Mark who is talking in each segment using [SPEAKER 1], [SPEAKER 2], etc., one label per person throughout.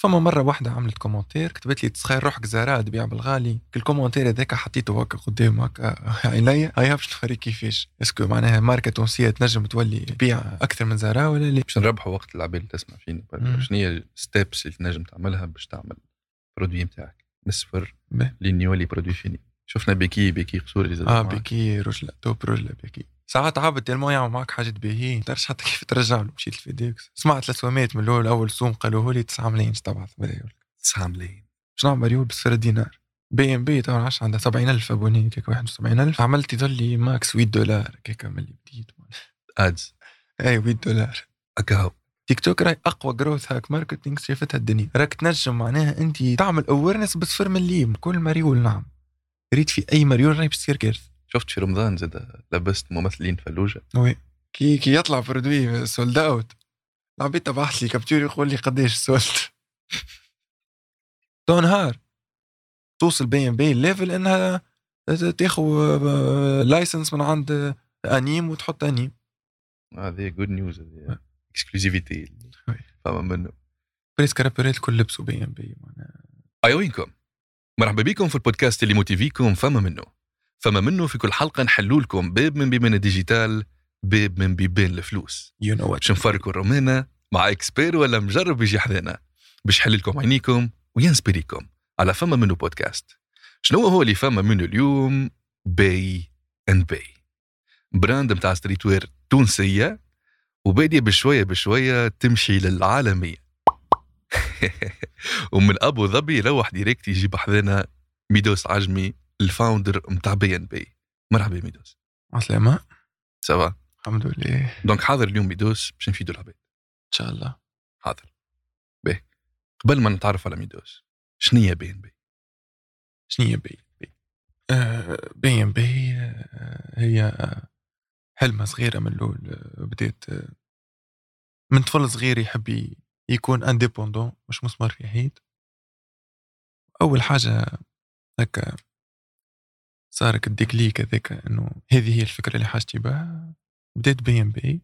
[SPEAKER 1] فما مرة واحدة عملت commentaire كتبت لي تسخايل روحك زهراء تبيع بالغالي ال commentaire هذاك حطيته هكا قدام هكا عينيا هيا باش نوريك كيفاش؟ est-ce que معناها marque تونسية تنجم تولي تبيع أكثر من زهراء ولا لا؟
[SPEAKER 2] باش نربحوا وقت العباد اللي تسمع فيني. شنو هي ال steps اللي تنجم تعملها باش تعمل produit نتاعك؟ من الصفر. لين يولي produit fini. شفنا بيكي بيكي قصوري اللي آه.
[SPEAKER 1] بيكي رجلة top رجلة بيكي ساعات عبد تلمو يعمل معك حاجات باهيين تعرفش حتى كيف ترجع له. مشيت ال FedEx سمعت الاسوامات من الأول أول سوم قالوا لي 9 ملايين. تبعث بداية
[SPEAKER 2] 9 ملايين.
[SPEAKER 1] باش نعمل مريول بصفر دينار. بي إم بي تو عادش عندها 70000 أبوني كيك 71000 عملت يظل لي ماكس 8 دولار. كيك من اللي بديت.
[SPEAKER 2] أدز.
[SPEAKER 1] أي 8 دولار.
[SPEAKER 2] أكاو.
[SPEAKER 1] تيك توك راهي أقوى جروث هاك. ماركتينغ شافتها الدنيا. راك تنجم معناها انت تعمل اويرنس بصفر مليم كل مريول نعم. ريت في أي مريول راهي باش تصير كارثه
[SPEAKER 2] شفت في رمضان زاد لبست ممثلين فلوجة؟
[SPEAKER 1] وي. كي كي يطلع برودوي سولد اوت العباد تبعث لي capture يقول لي قداش سولد تو نهار. توصل BEY & BEY لل level إنها تاخذ license من عند أنيم وتحط أنيم.
[SPEAKER 2] هذه good news هذه
[SPEAKER 1] exclusivité.
[SPEAKER 2] فما منه.
[SPEAKER 1] presque الرابورات الكل لبسوا بي ام بي. معناها
[SPEAKER 2] hey وينكم مرحبا بكم في البودكاست اللي motivيكم فما منه. فما منه في كل حلقة نحلوا لكم باب من بيبان ال digital باب من بيبان الفلوس.
[SPEAKER 1] you know what
[SPEAKER 2] باش نفركوا الرومانة مع expert ولا مجرب يجي حذانا باش يحل لكم عينيكم و inspireيكم على فما منه بودكاست. شنو هو اللي فما منه اليوم؟ باي اند باي. brand متاع streetwear تونسية وبادية بشوية بشوية تمشي للعالمية. ومن أبو ظبي يروح direct يجيب حذانا ميدوس عجمي. ال founder متاع بي إن باي مرحبا ميدوس.
[SPEAKER 1] عسلامة
[SPEAKER 2] سوا
[SPEAKER 1] الحمد لله. et
[SPEAKER 2] donc حاضر اليوم ميدوس باش نفيدوا العباد.
[SPEAKER 1] شاء الله.
[SPEAKER 2] حاضر. باهي. قبل ما نتعرف على ميدوس شنو هي بي إن بي؟
[SPEAKER 1] شنو هي BEY & BEY؟ آه، بي ام بي آه، هي حلمة صغيرة من الأول. آه، بديت آه، من طفل صغير يحب يكون indépendant مش مسمار في حيط أول حاجة هكا صار لك ال déclic هذاك إنه هذه هي الفكرة اللي حاجتي بها بديت بي إم بي.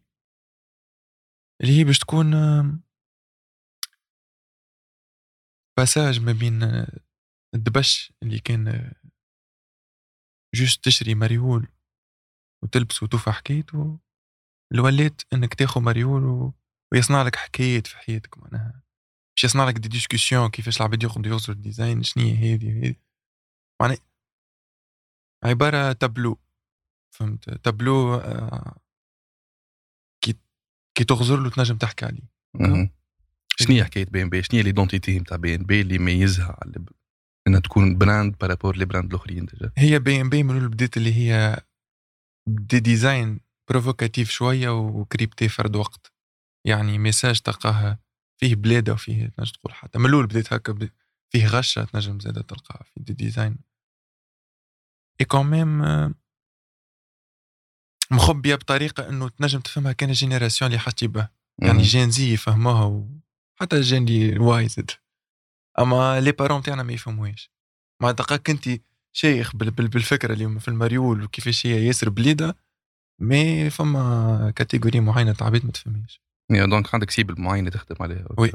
[SPEAKER 1] اللي هي باش تكون passage ما بين آه، الدبش اللي كان آه، juste تشري مريول وتلبس وتوفى حكايته اللي وليت إنك تاخذ مريول و... ويصنع لك حكايات في حياتك معناها. باش يصنع لك des discussions كيفاش العباد ياخذوا يوصلوا ال design شنو هي هذه هذه معناها عبارة تابلو فهمت؟ تابلو آه، كي كي تغزر له تنجم تحكي عليه.
[SPEAKER 2] شنو هي حكاية بي ان بي شنو هي l'identité نتاع بي ان بي اللي يميزها إنها تكون brand par rapport les brands الأخرين déjà؟
[SPEAKER 1] هي بي ام بي من بديت اللي هي des designs provocatifs شوية و crypté فرد وقت. يعني ميساج تلقاها فيه بلادة وفيه تنجم تقول حتى من الأول بديت هكا فيه غشة تنجم زاده تلقاها في دي ديزاين اي كوميم مخبيه بطريقة إنه تنجم تفهمها كان الجينيراسيون اللي حاجتي به يعني جين زي يفهموها وحتى الجين اللي وايزد. أما لي بارون تاعنا ما يفهموهاش. مع دقائق انت شيخ بال- بال- بالفكرة اللي في المريول وكيفاش هي ياسر بليدة mais فما catégorie معينة تاع عباد ما تفهمهاش.
[SPEAKER 2] donc عندك cible معينة تخدم عليها.
[SPEAKER 1] oui.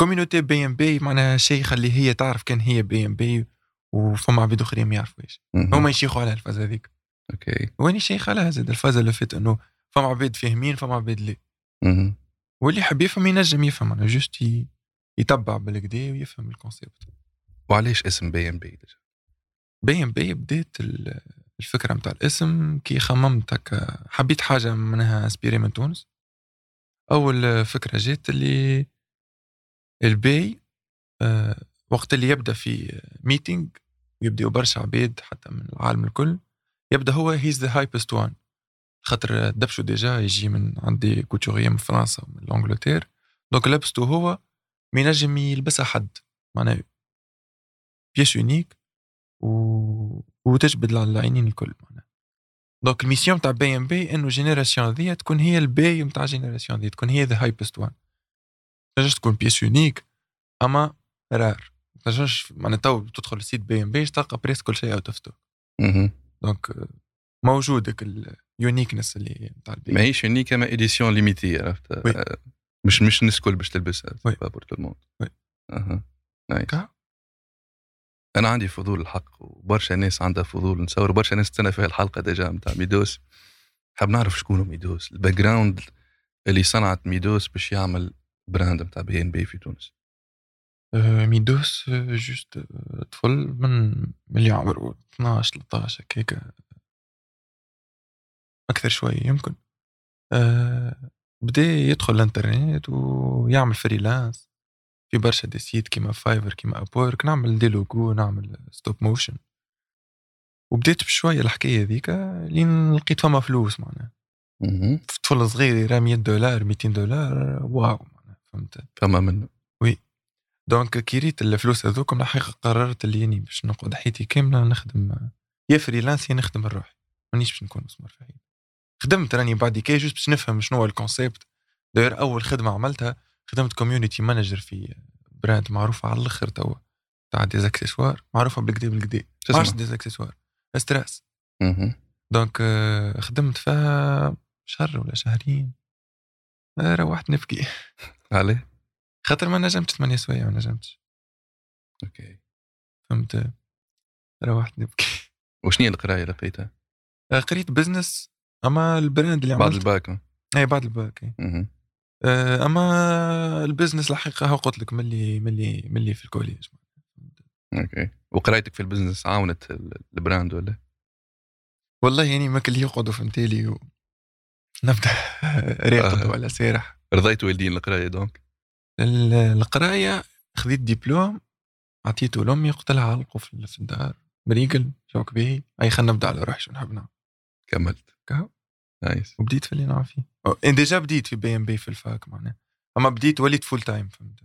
[SPEAKER 1] community BEY & BEY معناها شيخ اللي هي تعرف كان هي بي ام بي وفما عباد اخرين ما يعرفوهاش
[SPEAKER 2] مهم.
[SPEAKER 1] هما يشيخوا على الفاز هذيك.
[SPEAKER 2] okay.
[SPEAKER 1] واني شيخ على زاد الفاز اللي فات إنه فما عباد فاهمين فما عباد لا. واللي يحب يفهم ينجم يفهم. أنا juste يتبع بالقدا ويفهم ال concept
[SPEAKER 2] وعلاش اسم بي ان بي
[SPEAKER 1] BEY & BEY بديت ال- الفكرة نتاع الاسم كي خممت هكا حبيت حاجة منها inspirée من تونس أول فكرة جات اللي البي آه، وقت اللي يبدأ في meeting ويبداوا برشا عباد حتى من العالم الكل. يبدأ هو he's the hypest one خاطر دبشو déjà يجي من عندي couturier من فرنسا ومن الانجلتير donc لبسته هو ما ينجم يلبسها حد. معناها pièce unique و... وتجبد العينين الكل معناها. donc ال mission تاع بي ام بي إنه génération ذي تكون هي البي نتاع génération ذي تكون هي the hypest one تنجمش تكون pièce unique أما rare تنجمش معناها تو تدخل ال site بي إم بي تلقى presque كل شيء out of
[SPEAKER 2] stock.
[SPEAKER 1] donc آه، موجودك ال uniqueness اللي نتاع البي
[SPEAKER 2] ماهيش unique اما édition limitée عرفت. آه، مش مش الناس الكل باش تلبسها. pas pour
[SPEAKER 1] tout
[SPEAKER 2] le monde.
[SPEAKER 1] أها.
[SPEAKER 2] أنا عندي فضول الحق وبرشا ناس عندها فضول نتصور برشا ناس تستنى في الحلقة déjà نتاع ميدوس حاب نعرف شكون ميدوس ال background اللي صنعت ميدوس باش يعمل brand نتاع بي إن بي في تونس
[SPEAKER 1] آه، ميدوس آه، juste آه، طفل من اللي عمره 12 13 هكاك. أكثر شوية يمكن. آه، بدا يدخل الإنترنت ويعمل freelance في برشا des sites كيما Fiverr كيما Upwork نعمل des logos نعمل stop motion وبديت بشوية الحكاية ذيك لين لقيت فما فلوس معناها. طفل صغير يرى 100 دولار 200 دولار wow معناها فهمت؟
[SPEAKER 2] فما منه.
[SPEAKER 1] donc كي ريت الفلوس هذوك من الحقيقة قررت اللي يعني باش نقعد حياتي كاملة نخدم يا freelance يا نخدم الروح مانيش باش نكون مسمار في حياتي خدمت راني بعد كي juste باش نفهم شنو هو ال concept داير أول خدمة عملتها خدمت community manager في brand معروفه على الأخر توا تاع des accessoires معروفة بالكدا بالكدا
[SPEAKER 2] شو
[SPEAKER 1] ما عرفتش
[SPEAKER 2] اسمه؟
[SPEAKER 1] des accessoires strass
[SPEAKER 2] مهم.
[SPEAKER 1] donc آه، خدمت فيها شهر ولا شهرين. آه، روحت نبكي.
[SPEAKER 2] عليه.
[SPEAKER 1] خاطر ما نجمتش ثمانية سوايع ما نجمتش
[SPEAKER 2] OK
[SPEAKER 1] فهمت روحت نبكي
[SPEAKER 2] وشنو هي القراية لقيتها؟
[SPEAKER 1] آه، قريت business أما ال brand اللي
[SPEAKER 2] بعد
[SPEAKER 1] عملت
[SPEAKER 2] الباك
[SPEAKER 1] اي بعد الباك.
[SPEAKER 2] مهم.
[SPEAKER 1] آه، أما ال business الحقيقة هو قلت لك ملي ملي ملي في ال
[SPEAKER 2] collège OK وقرايتك في ال business عاونت ال- ال brand ولا؟
[SPEAKER 1] والله يعني ما كل اللي يقعدوا في متالي و... نبدأ راقد
[SPEAKER 2] آه.
[SPEAKER 1] ولا سارح
[SPEAKER 2] رضيت والدين القراية
[SPEAKER 1] donc القراية خذيت دبلوم عطيته لأمي قلت لها علقوا في الدار بريقل شوك باهي أي خلينا نبدأ على روحي شو نحب نعمل
[SPEAKER 2] كملت.
[SPEAKER 1] كهو.
[SPEAKER 2] nice.
[SPEAKER 1] وبديت في اللي نعرف فيه. إن déjà بديت في بي ام بي في ال fac معناها. أما بديت وليت full time فهمت.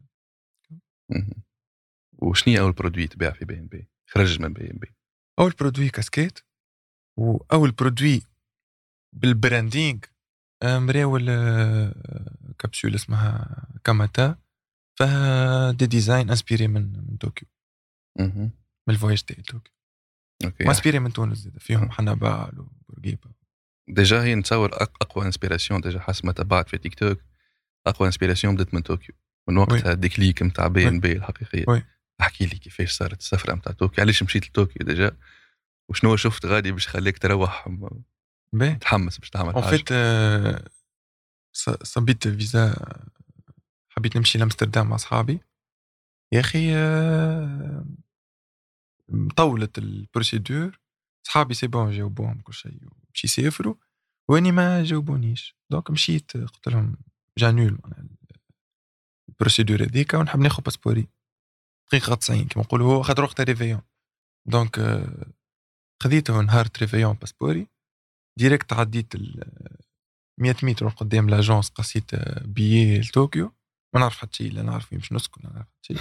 [SPEAKER 2] وشنو هي أول produit تباع في بي ام بي؟ خرج من بي ام بي
[SPEAKER 1] أول produit casquette وأول produit بال branding مراول كبسول اسمها كاماتا. فيها des designs inspirés من من طوكيو. من ال voyage تاعي طوكيو
[SPEAKER 2] OK.
[SPEAKER 1] و inspirés من تونس زاد فيهم حنبعل وبورقيبة.
[SPEAKER 2] déjà هي نتصور أقوى inspiration déjà حسب ما تبعت في تيك توك. أقوى inspiration بدت من طوكيو. من وقتها ال déclic نتاع بي إن بي الحقيقية.
[SPEAKER 1] oui.
[SPEAKER 2] احكي لي كيفاش صارت السفرة نتاع طوكيو. علاش مشيت لطوكيو déjà؟ وشنو شفت غادي باش خليك تروح؟
[SPEAKER 1] باهي
[SPEAKER 2] تحمس باش تعمل
[SPEAKER 1] اون
[SPEAKER 2] حاجة
[SPEAKER 1] vite آه، صبيت فيزا حبيت نمشي لأمستردام مع أصحابي. يا أخي آه، طولت ال procédure. صحابي c'est bon جاوبوهم كل شيء باش يسافروا. وأني ما جاوبونيش. donc مشيت قلت لهم j'annule ال procédure هذيك ونحب ناخذ باسبوري. دقيقة 90 كما نقولوا هو خاطر وقتها réveillon. donc آه، خذيته نهار réveillon باسبوري. direct عديت ال 100 متر قدام l'agence قصيت آه، بيي لطوكيو ما نعرف حتى شيء لا نعرف وين باش نسكن لا نعرف حتى شيء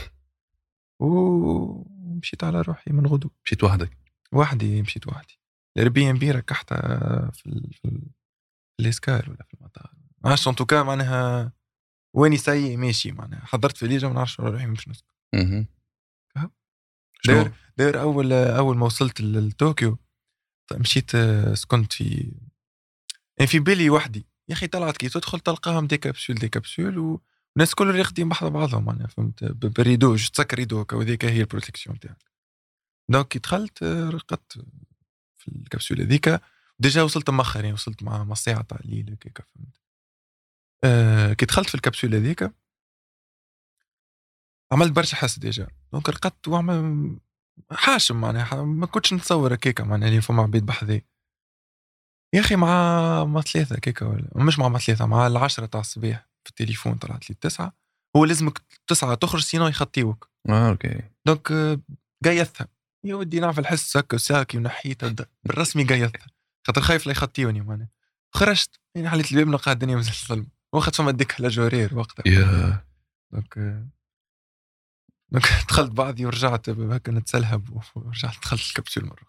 [SPEAKER 1] ومشيت على روحي من غدو.
[SPEAKER 2] مشيت وحدك؟
[SPEAKER 1] وحدي مشيت وحدي. ال Airbnb ركحتها في ال... في, ال... في ال escale ولا في المطار. ما عرفتش en tout cas معناها واني ساي ماشي معناها حضرت في ليجا ما نعرفش روحي وين باش نسكن.
[SPEAKER 2] شنو؟
[SPEAKER 1] داير داير أول أول ما وصلت لطوكيو مشيت آه، سكنت في يعني في بالي وحدي. يا أخي طلعت كي تدخل تلقاهم des capsules des capsules والناس كل راقدين بحذا بعضهم معناها فهمت؟ ب- بال rideau جو تسكر rideau هكا وذيك هي ال protection تاعك donc كي دخلت آه، رقدت في الكبسوله هذيك déjà وصلت مأخر يعني وصلت مع الساعة تاع الليل هكاك فهمت؟ آه كي دخلت في الكبسوله هذيك عملت برشا حس ديجا. دونك رقدت وعمل حاشم معناها ما كنتش نتصور هكاك معناها اللي فما عبيد بحذي. يا أخي مع مع ثلاثة هكاك ولا مش مع مع ثلاثة مع العشرة تاع الصباح في التليفون طلعت لي التسعه هو لازمك تسعة تخرج سينو يخطيوك.
[SPEAKER 2] آه أوكي.
[SPEAKER 1] دونك قايثها يا ودي نعرف الحس هكا ساكي ونحيتها بالرسمي قايثها خاطر خايف لا يخطيوني معناها. خرجت يعني حليت الباب نلقى الدنيا مازال ظلمه وقت فما décalage horaire وقتها. آه، donc دخلت بعضي ورجعت هكا نتسلهب ورجعت دخلت الكبسول
[SPEAKER 2] مرة.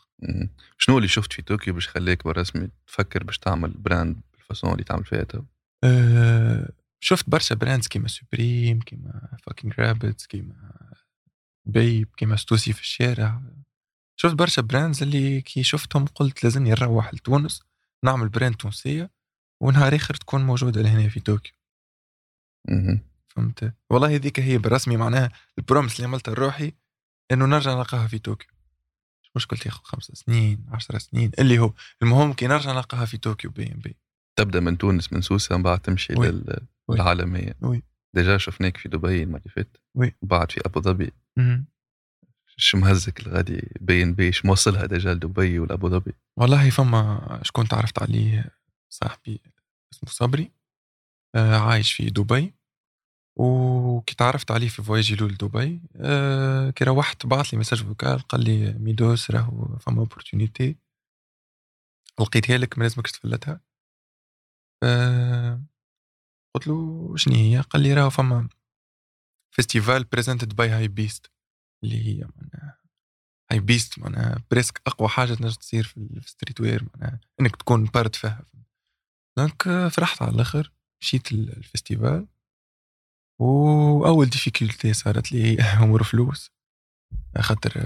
[SPEAKER 2] شنو اللي شفت في طوكيو باش خليك بالرسمي تفكر باش تعمل brand بال façon اللي تعمل فيها تو
[SPEAKER 1] أه شفت برشا brands كيما Supreme كيما Fucking Rabbits كيما BAPE كيما Stüssy في الشارع شفت برشا brands اللي كي شفتهم قلت لازمني نروح لتونس نعمل brand تونسية ونهار آخر تكون موجودة لهنا في طوكيو. فهمت والله هذيك هي بالرسمي معناها ال promesse اللي عملتها لروحي إنه نرجع نلقاها في طوكيو مش مشكل تاخذ خمس سنين عشر سنين اللي هو المهم كي نرجع نلقاها في طوكيو بي ام بي
[SPEAKER 2] تبدأ من تونس من سوسه من بعد تمشي
[SPEAKER 1] oui.
[SPEAKER 2] لل-
[SPEAKER 1] oui.
[SPEAKER 2] للعالمية
[SPEAKER 1] oui.
[SPEAKER 2] déjà شفناك في دبي المرة اللي فاتت
[SPEAKER 1] oui.
[SPEAKER 2] وبعد في أبو ظبي. شو مهزك الغادي بي إن بي شو موصلها déjà لدبي ولا ابو ظبي
[SPEAKER 1] والله فما شكون تعرفت عليه صاحبي اسمه صبري آه عايش في دبي وكي تعرفت عليه في voyage ي لول دبي كي روحت بعث لي message vocal قال لي ميدوس راهو فما opportunité لقيتها لك ما لازمكش تفلتها. آه قلت له شنو هي؟ قال لي راهو فما festival presented by Hypebeast اللي هي معناها Hypebeast معناها presque أقوى حاجة تنجم تصير في ال- في ال streetwear معناها إنك تكون part فيها. donc آه، فرحت على الآخر مشيت ال- ال festival وأول difficulté صارت لي أمور فلوس. خاطر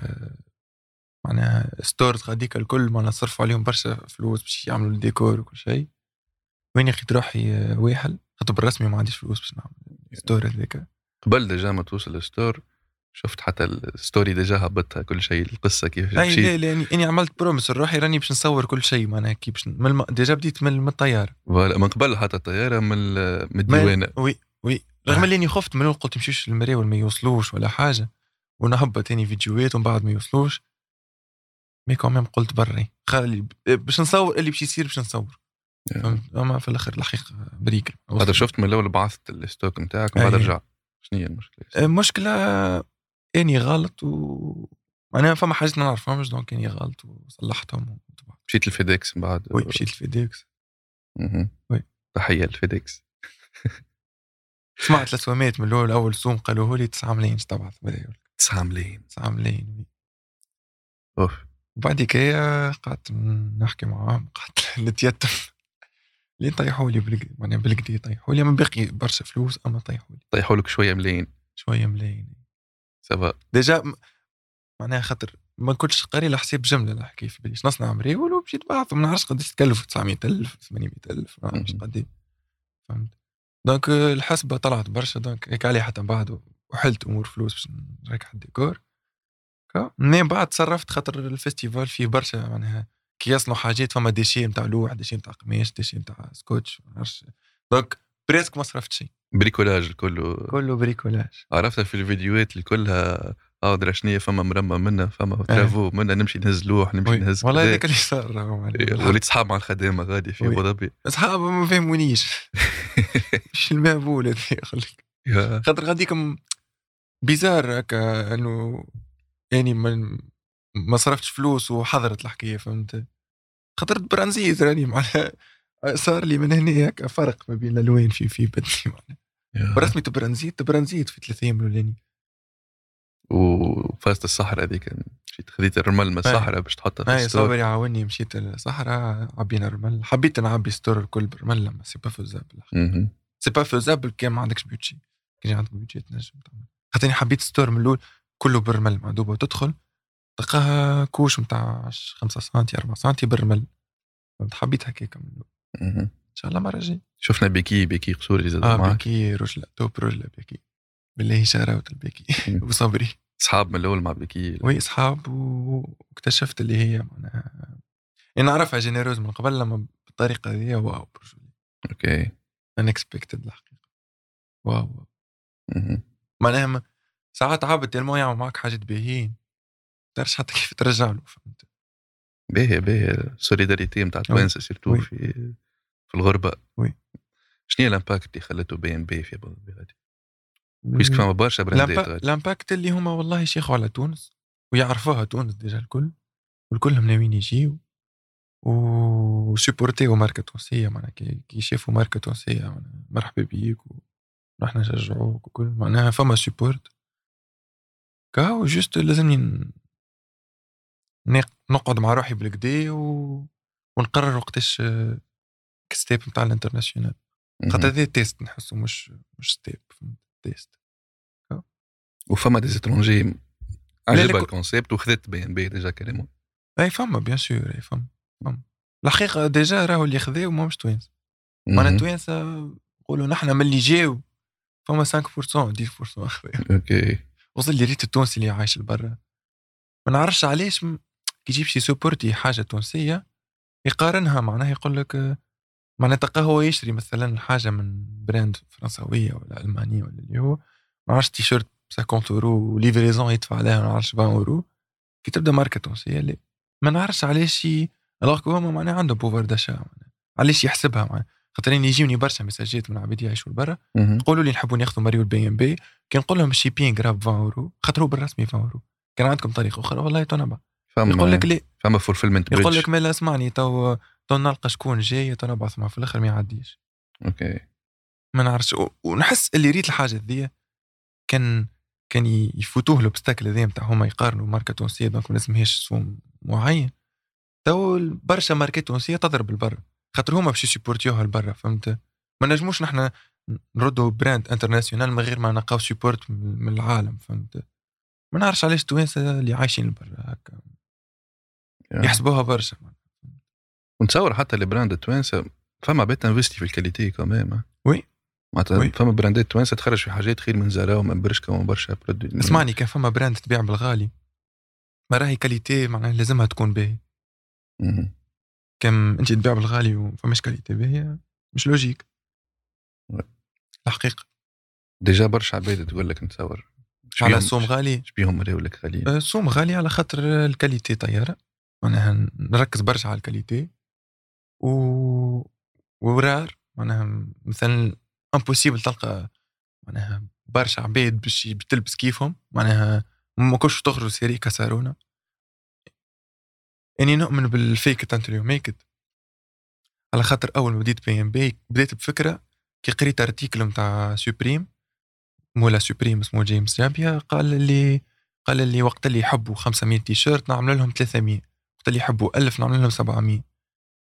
[SPEAKER 1] معناها stores غاديك الكل معناها صرفوا عليهم برشا فلوس باش يعملوا الديكور وكل شيء. وين لقيت روحي واحل خاطر بالرسمي ما عنديش فلوس باش نعمل store هذاك
[SPEAKER 2] قبل déjà ما توصل ال store شفت حتى ال story déjà هبطها كل شيء القصة كيف
[SPEAKER 1] اي
[SPEAKER 2] مشيت.
[SPEAKER 1] لا لاني إني عملت promesse لروحي راني باش نصور كل شيء معناها كي باش. déjà بديت من,
[SPEAKER 2] الطيارة. من قبل حتى الطيارة من ال- من الديوانة.
[SPEAKER 1] oui oui. رغم اللي اني خفت من قلت مشيش المراول ما يوصلوش ولا حاجة. ونهبط تاني فيديوهات ومن بعد ما يوصلوش. mais quand même قلت بري. خلي باش نصور اللي باش يصير باش نصور. فهمت؟ أما في الآخر الحقيقة بريك
[SPEAKER 2] هذا شفت من الأول بعثت ال stock نتاعك ومن بعد
[SPEAKER 1] أي.
[SPEAKER 2] رجعت شنو هي المشكلة؟
[SPEAKER 1] المشكلة إني غلط و أنا فما حاجات ما نعرفهمش دونك إني غلط وصلحتهم وطبعا
[SPEAKER 2] مشيت ال FedEx من بعد.
[SPEAKER 1] oui مشيت ال FedEx
[SPEAKER 2] مهم.
[SPEAKER 1] oui.
[SPEAKER 2] تحية لل FedEx
[SPEAKER 1] سمعت السوامات من الأول اول سوم قالوا لي 9 ملايين تبعث بداية
[SPEAKER 2] 9 ملايين.
[SPEAKER 1] 9 ملايين.
[SPEAKER 2] أوف.
[SPEAKER 1] وبعد كده قعدت نحكي معاهم قعدت نتيتم. لين طيحوا لي بالكدا معناها بالكدا طيحوا لي من باقي برشا فلوس أما طيحوا لي.
[SPEAKER 2] طيحوا لك شوية ملايين.
[SPEAKER 1] شوية ملايين.
[SPEAKER 2] ça
[SPEAKER 1] va déjà معناها خاطر ما كنتش قاري لحساب جملة نحكي في باليش. نصنع مريول ومشيت بعث ما نعرفش قداش تكلف 900000 800000 ما نعرفش
[SPEAKER 2] مم.
[SPEAKER 1] قد إيه فهمت؟ donc الحسبه طلعت برشا donc هيك عليه حتى من بعد وحلت أمور فلوس باش نركح الديكور. منين بعد تصرفت خاطر ال festival فيه برشا معناها كي يصنعوا حاجات فما déchets نتاع لوح déchets نتاع قماش déchets نتاع scotch donc presque ما صرفت شيء.
[SPEAKER 2] bricolage كله
[SPEAKER 1] كله bricolage.
[SPEAKER 2] عرفتها في الفيديوهات اللي كلها آه درا شنيا فما مرمى منا فما travaux منا نمشي نهز لوح نمشي. نهز
[SPEAKER 1] والله. هذاك اللي صار راهو معناها.
[SPEAKER 2] وليت صحاب مع الخدامة غادي في. أبو ظبي
[SPEAKER 1] اصحاب ما فهمونيش مش المهبول هذا خاطر غاديكم بيزار هكا إنه يعني ما ما صرفتش فلوس وحضرت الحكاية فهمت خاطر برانزيت راني معناها صار لي من هنا هكا فرق ما بين الألوان في في بدني معناها. برسمي تبرانزيت تبرانزيت في ثلاث أيام الاولاني
[SPEAKER 2] وفازت الصحراء هذيك مشيت خذيت الرمل من الصحراء باش تحطها في الستور.
[SPEAKER 1] صابري عاوني مشيت الصحراء عبينا الرمل. حبيت نعبي ستور الكل بالرمل لما سي با فوزابل. سي با فوزابل كان ما عندكش بيوتشي. كان عندك بيوتشي تنجم تعمل. خاطر أنا حبيت ستور من الأول كله بالرمل معدوبة وتدخل. تلقاها كوش نتاع 5 سم 4 سم بالرمل. فهمت؟ حبيت هكاك من
[SPEAKER 2] الأول.
[SPEAKER 1] إن شاء الله مرة جاي
[SPEAKER 2] شفنا بيكي بيكي قصوري زاد آه
[SPEAKER 1] بيكي رجلة توب رجلة بيكي بالله شاروت البيكي
[SPEAKER 2] مم.
[SPEAKER 1] وصبري.
[SPEAKER 2] إصحاب من الأول مع بيكي
[SPEAKER 1] oui إصحاب واكتشفت اللي هي معناها أنا نعرفها généreuse من قبل أما بالطريقة هذه wow ok. unexpected الحقيقة
[SPEAKER 2] wow.
[SPEAKER 1] معناها ساعات عبد تلمو يعمل معك حاجات باهيين تعرفش حتى كيف ترجع له فهمت؟
[SPEAKER 2] باهي باهي. solidarité نتاع توانسه
[SPEAKER 1] surtout.
[SPEAKER 2] في في الغربة.
[SPEAKER 1] oui.
[SPEAKER 2] شنو هي ال impact اللي خلته بي ام بي في غادي parce que فما برشا brand
[SPEAKER 1] ات
[SPEAKER 2] ال
[SPEAKER 1] impact اللي هما والله يشيخوا على تونس ويعرفوها تونس déjà الكل والكلهم ناويين يجيو و support يو ماركة تونسية معناها كي يشوفوا ماركة تونسية مرحبا بيك ونروح نشجعوك وكل معناها فما support كاو juste لازمني نقعد مع روحي بالكدا و... ونقرر وقتاش آه، step نتاع ال
[SPEAKER 2] international.
[SPEAKER 1] خاطر هذا test نحسه مش مش step فهمت؟ test.
[SPEAKER 2] وفما des
[SPEAKER 1] étrangers
[SPEAKER 2] عجبها
[SPEAKER 1] ال
[SPEAKER 2] concept وخذت BEY & BEY déjà carrément
[SPEAKER 1] إي فما bien sûr إي فما فما. الحقيقة déjà راهو اللي خذاو ما مش توانسه معناها. توانسه نقولوا نحن من اللي جاو فما 5% 10% اخويا
[SPEAKER 2] ok.
[SPEAKER 1] وصل لي ريت التونسي اللي عايش لبرا. ما نعرفش علاش كي يجي باش يسوبورتي حاجة تونسية يقارنها معناها يقول لك تلقاه هو يشري مثلا حاجة من brand فرنسوية ولا ألمانية ولا اللي هو ما عرفش تيشيرت ب 50 أورو و livraison يدفع عليها ما نعرفش 20 أورو. كي تبدأ ماركة تونسية اللي ما نعرفش علاش alors هما معناها عنده pouvoir d'achat. علاش يحسبها معناها خاطر يجيوني برشا مساجات من عباد يعيشوا لبرا.
[SPEAKER 2] مهم.
[SPEAKER 1] يقولوا لي نحبوا ناخذوا مريول البي إم بي كي نقول لهم ال shipping راهو ب 20 أورو خاطر هو بالرسمي 20 أورو. كان عندكم طريقة أخرى؟ والله تو نبعث
[SPEAKER 2] فما
[SPEAKER 1] يقول لك ليه
[SPEAKER 2] فما fulfillment
[SPEAKER 1] يقول لك مالا اسمعني تو تو نلقى شكون جاي تو نبعث معاه في الآخر ما يعديش.
[SPEAKER 2] أوكي.
[SPEAKER 1] ما نعرفش. ونحس اللي ريت الحاجة ذي كان كان يفوتوه ال obstacle هذا نتاع هما يقارنوا ماركة تونسية donc ما لازمهاش سوم معين. تو برشا ماركات تونسية تضرب لبرا خاطر هما باش يسوبورتيوها لبرا فهمت؟ ما نجموش نحن نردوا brand international من غير ما نلقاو support من من العالم فهمت؟ ما نعرفش علاش التوانسة اللي عايشين لبرا هكا. يحسبوها برشا.
[SPEAKER 2] ونتصور حتى ال brand التوانسة فما بيت investit في ال qualité
[SPEAKER 1] quand même oui.
[SPEAKER 2] معناتها
[SPEAKER 1] oui.
[SPEAKER 2] فما براندات توانسه تخرج في حاجات خير من زارا ومن برشكا ومن برشا produits.
[SPEAKER 1] اسمعني كان فما brand تبيع بالغالي. ما راهي qualité معناها لازمها تكون باهي. كي انت تبيع بالغالي وفماش qualité باهية مش
[SPEAKER 2] logique.
[SPEAKER 1] الحقيقة.
[SPEAKER 2] ديجا برشا عباد تقول لك نتصور.
[SPEAKER 1] على السوم غالي؟
[SPEAKER 2] إيش بيهم راهو لك غاليين؟
[SPEAKER 1] آه، السوم غالي على خاطر الكاليتي طيارة. معناها نركز برشا على الكاليتي. و ورار معناها مثلا امبوسيبل تلقى معناها برشا عباد باش بتلبس كيفهم معناها ما كلش تخرج سيري كسرونا إني نؤمن بالفيك ات انتل يو ميك على خاطر أول ما بديت بي إم بي بديت بفكرة كي قريت article نتاع سوبريم مولا سوبريم اسمه جيمس جابيا قال لي قال لي وقت اللي يحبوا 500 تيشيرت نعمل لهم 300 وقت اللي يحبوا 1000 نعمل لهم 700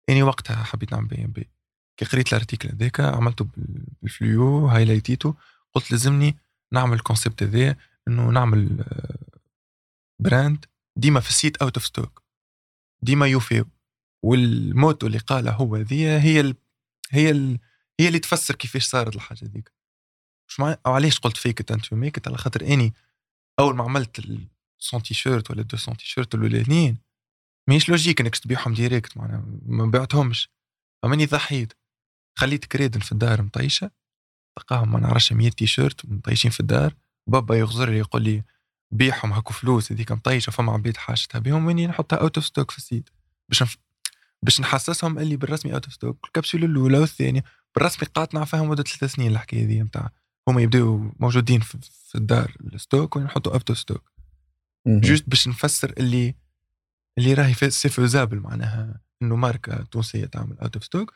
[SPEAKER 1] اني وقتها حبيت نعمل بي ام بي كي قريت ال article هذاك عملته بال- بال fluo هايلايتيتو قلت لازمني نعمل ال concept هذا إنه نعمل آه، brand ديما في ال site out of stock ديما يوفيو وال motto اللي قالها هو ذي هي ال... هي ال... هي اللي تفسر كيفاش صارت الحاجة ذيك مش مع... أو علاش قلت fake it make على خاطر أني أول ما عملت ال 100 تيشيرت ولا 200 تيشيرت الأولانيين ماهيش logique إنك تبيعهم direct معناها ما بعتهمش. فماني ضحيت. خليت كرادن في الدار مطيشة. تلقاهم ما نعرفش 100 تيشيرت مطيشين في الدار. بابا يغزر لي يقول لي بيعهم هاكو فلوس هذيك مطيشة فما عبيد حاجتها. بهم واني نحطها out of stock في ال site. باش نف... باش نحسسهم اللي بالرسمي out of stock الكبسوله الأولى والثانية. بالرسمي قاطنع فيها مدة ثلاث سنين الحكاية ذي نتاع هما يبداو موجودين في, في الدار ال stock ونحطوا out of
[SPEAKER 2] stock.
[SPEAKER 1] juste باش نفسر اللي اللي راهي في- c'est faisable معناها إنه ماركة تونسية تعمل out of stock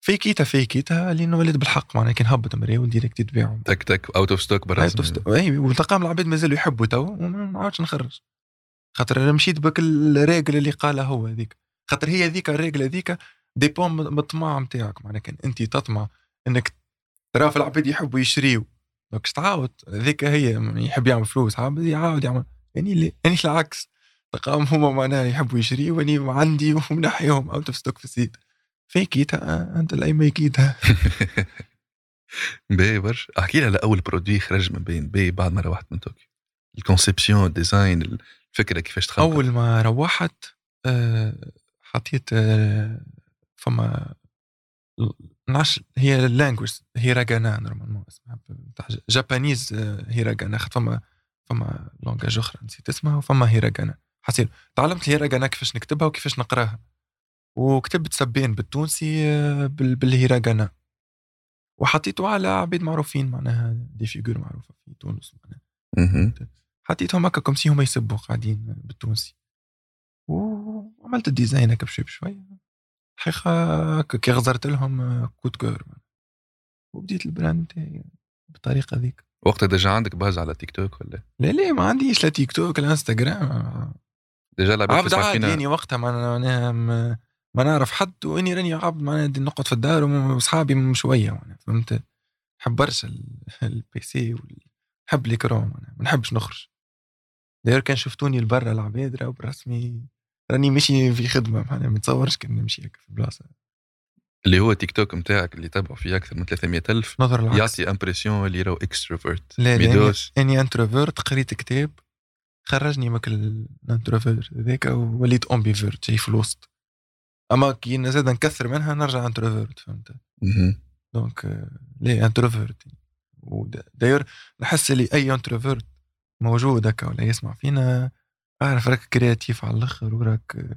[SPEAKER 1] فيكيتها فيكيتها لأنه ولد بالحق معناها كي نهبط مريول و direct تبيعهم
[SPEAKER 2] تك تك out of stock
[SPEAKER 1] out of
[SPEAKER 2] بالرسمي
[SPEAKER 1] stock اي وتلقاهم العباد مازالوا يحبوا تو وما نعاودش نخرج. خاطر أنا مشيت بال règle اللي قالها هو هذيك. خاطر هي ذيك ال règle هذيك dépend من الطمع نتاعك معناها كان انت تطمع إنك ترى في العباد يحبوا يشريوا donc تعاود ذيك هي يحب يعمل فلوس عبد يعاود يعمل. يعني اللي يعني العكس. تلقاهم هما معناها يحبوا يشريوا واني عندي ومنحيهم out of stock في ال site فيكيتها until ميكيتها
[SPEAKER 2] باهي برشا. أحكي لي على أول produit خرج من بي إم بي بعد ما روحت من طوكيو. ال conception ال design الفكرة كيفاش تخلق
[SPEAKER 1] أول ما روحت آه، حطيت آه، فما نعرفش هي ال language هيراغانا normalement اسمها Japanese هيراغانا خاطر فما فما langage أخرى نسيت اسمها وفما هيراغانا حسيت تعلمت الهيراغانا كيفاش نكتبها وكيفاش نقراها. وكتبت سبان بالتونسي آه، بال- بالهيراغانا وحطيته على عباد معروفين معناها des figures معروفة في تونس معناها. حطيتهم هكا comme si هما يسبوا قاعدين بالتونسي. وعملت ال design هكا بشوي بشوي. الحقيقة هكا كي غزرت لهم coup de coeur وبديت ال brand نتاعي بالطريقة ذيك.
[SPEAKER 2] وقتها déjà عندك base على تيك توك ولا؟
[SPEAKER 1] لا لا ما عنديش لا تيك توك لا إنستغرام
[SPEAKER 2] déjà العباد
[SPEAKER 1] عبد
[SPEAKER 2] تسمع
[SPEAKER 1] عادي
[SPEAKER 2] فينا.
[SPEAKER 1] يعني وقتها أنا ما, نعرف حد واني راني عبد معناها نقعد في الدار واصحابي شوية معناها فهمت؟ نحب برشا ال- ال PC نحب les écrans معناها ما نحبش نخرج. d'ailleurs كان شفتوني لبرا العباد راهو بالرسمي راني ماشي في خدمة معناها ما نتصورش كان نمشي هكا في بلاصة.
[SPEAKER 2] اللي هو تيك توك نتاعك اللي تبعوا فيه أكثر من 300
[SPEAKER 1] ألف نفر
[SPEAKER 2] يعطي impression اللي راهو extrovert
[SPEAKER 1] لا لا أني introvert قريت كتاب. خرجني من ال introvert هذاك ووليت ambivert في الوسط. أما كي زاد نكثر منها نرجع introvert فهمت. donc ليه introvert d'ailleurs نحس اللي أي introvert موجود هكا ولا يسمع فينا أعرف راك créatif على الأخر وراك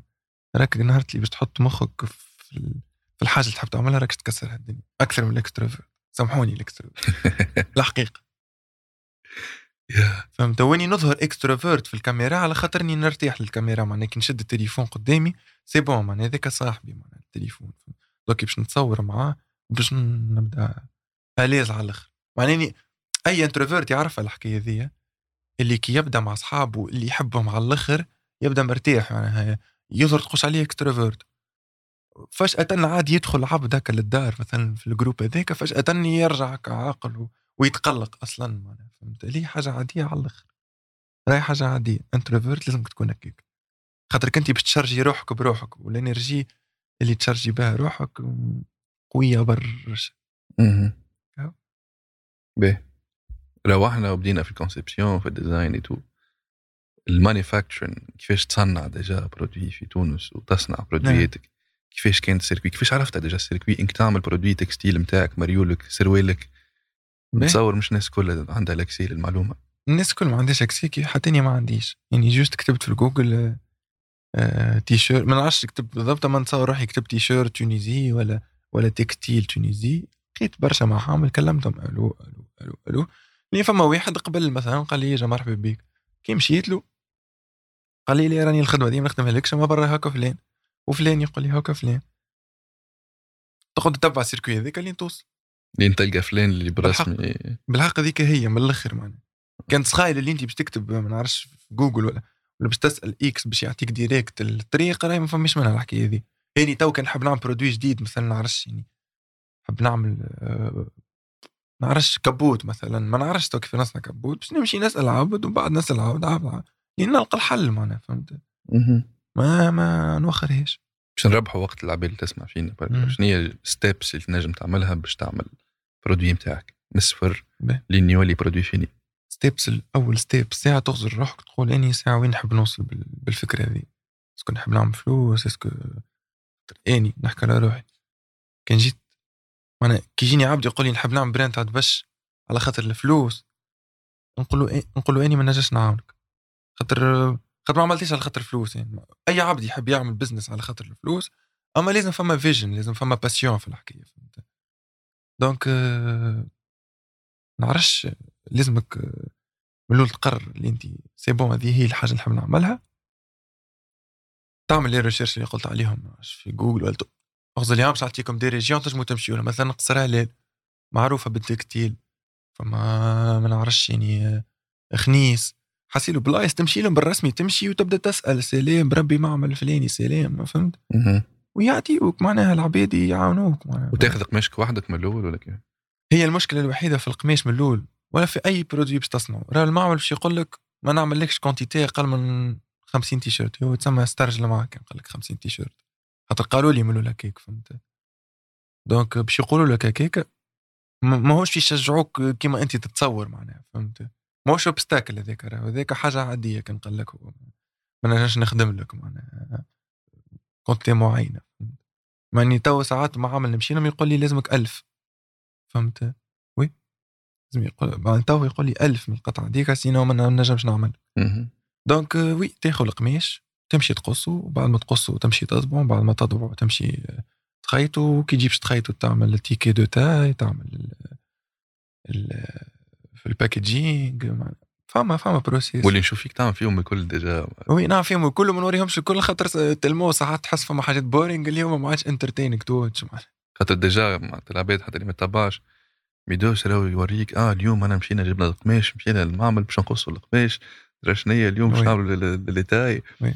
[SPEAKER 1] راك نهار اللي باش تحط مخك في الحاجة اللي تحب تعملها راك تكسر الدنيا. أكثر من ال extrovert سامحوني ال extrovert
[SPEAKER 2] الحقيقة.
[SPEAKER 1] فهمت؟ وإني نظهر اكستروفيرت في الكاميرا على خاطرني نرتاح للكاميرا معناها كي نشد التليفون قدامي c'est bon معناها هذاك صاحبي معناها التليفون. donc باش نتصور معاه باش نبدأ à l'aise على الآخر. معناها أي introvert يعرفها الحكاية ذي اللي كي يبدأ مع اصحابه اللي يحبهم على الآخر يبدأ مرتاح معناها يظهر تخش عليه extrovert فجأة عاد يدخل عبد هكا للدار مثلا في ال groupe هذاك فجأة يرجع هكا عاقل و- ويتقلق أصلا فهمت؟ ليه حاجة عادية على الآخر. راهي حاجة عادية. introvert لازمك تكون هكاك. خاطرك انت باش تشارجي روحك بروحك وال energy اللي تشارجي بها روحك قوية برشا. أه.
[SPEAKER 2] باهي. روحنا وبدينا في ال conception في ال design تو ال manufacturing كيفاش تصنع déjà produit في تونس وتصنع برودوياتك كيفاش كانت ال circuit؟ كيفاش عرفت déjà ال circuit؟ إنك تعمل produit textile نتاعك مريولك سروالك. نتصور مش الناس كلها عندها l'accès للمعلومة.
[SPEAKER 1] الناس كل ما عندهاش accès كي حتى اني ما عنديش. يعني juste كتبت في جوجل آه، آه تي شيرت ما نعرفش كتبت بالضبط ما نتصور روحي كتبت t-shirt Tunisie ولا ولا textile Tunisie. لقيت برشا معامل كلمتهم ألو ألو ألو ألو. لي فما واحد قبل مثلا قال لي يا مرحبا بك كي مشيت له قال لي لي راني الخدمة دي ما نخدمها لكش ما برا هكا فلان. وفلان يقول لي هكا فلان. تقعد تتبع ال circuit هذاك اللي توصل
[SPEAKER 2] لين تلقى فلان اللي برسمي.
[SPEAKER 1] بالحق هذيك هي من الآخر معناها. كانت تخيل اللي أنت باش تكتب ما نعرفش في جوجل ولا ولا باش تسأل X باش يعطيك direct الطريق راهي ما فماش منها الحكاية هذه. يعني تو كان نحب نعمل produit جديد مثلا نعرفش يعني نحب نعمل آه، نعرفش كبوت مثلا. ما نعرفش تو كيف نصنع كبوت باش نمشي نسأل عبد وبعد نسأل عبد عبد عبد. يعني نلقى الحل معناها فهمت. ما ما نوخرهاش.
[SPEAKER 2] باش نربحوا وقت العباد اللي تسمع فينا. شنو هي ال steps اللي تنجم تعملها باش تعمل produit نتاعك من الصفر. لين يولي produit fini.
[SPEAKER 1] steps الأول step ساعة تغزر روحك تقول أني ساعة وين نحب نوصل بال- بالفكرة هذه est-ce que نحب نعمل فلوس est-ce que أني نحكي على روحي. كان جيت أنا كي يجيني عبد يقول لي نحب نعمل brand تاع دبش على خاطر الفلوس. نقول له نقول له أني ما نجمش نعاونك. خاطر خاطر ما عملتيش على خاطر فلوس يعني. أي عبد يحب يعمل business على خاطر الفلوس أما لازم فما vision لازم فما passion في الحكاية فهمت؟ donc آه، نعرفش لازمك آه، من الأول تقرر اللي انت c'est bon هذه هي الحاجة اللي نحب نعملها. تعمل les recherches اللي قلت عليهم في جوجل ولا اغزر اليوم باش نعطيكم des régions تنجموا تمشيوا لها مثلا قصر هلال معروفة بال textile فما ما نعرفش يعني آه، خنيس. حسيلو بلايص تمشي لهم بالرسمي تمشي وتبدأ تسأل سلام بربي معمل الفلاني سلام. فهمت. ويعطيوك معناها العباد يعاونوك معناها.
[SPEAKER 2] وتاخذ قماشك وحدك من الأول ولا كيف؟
[SPEAKER 1] هي المشكلة الوحيدة في القماش من الأول. ولا في أي produit باش تصنعه راه المعمل باش يقول لك ما نعمل لكش quantité أقل من 50 تيشيرت. هو تسمى استرجل معك قال لك 50 تيشيرت. خاطر قالوا لي يعملوا لك هيك فهمت؟ donc باش يقولوا لك هكاك ما- ماهوش يشجعوك كيما أنت تتصور معناها فهمت؟ ماهوش obstacle هذاك هذاك حاجة عادية كان قال لك ما نجمش نخدم لك معناها. quantité معينه ماني تو ساعات معامل نمشي لهم يقول لي لازمك ألف. فهمت؟ oui لازم يقول بعد تو يقول لي ألف من القطعة ديك sinon ما نجمش نعمل. donc oui تاخذ القماش تمشي تقصه وبعد ما تقصه تمشي تطبعه بعد ما تطبعه تمشي تخيطه وكي تجيبش تخيطه تعمل l'étiquette de taille تعمل ال ال في ال packaging فما فما process
[SPEAKER 2] واللي نشوف فيك تعمل فيهم الكل déjà
[SPEAKER 1] oui نعم فيهم الكل ما نوريهمش الكل خاطر tellement ساعات تحس فما حاجات boring اللي هما ما عادش entertaining تو
[SPEAKER 2] خاطر déjà مع العباد حتى اللي ما تتبعش ميدوس راهو يوريك آه اليوم أنا مشينا جبنا القماش مشينا للمعمل باش نقصوا القماش شنيا اليوم باش. نعملوا les
[SPEAKER 1] tailles
[SPEAKER 2] oui.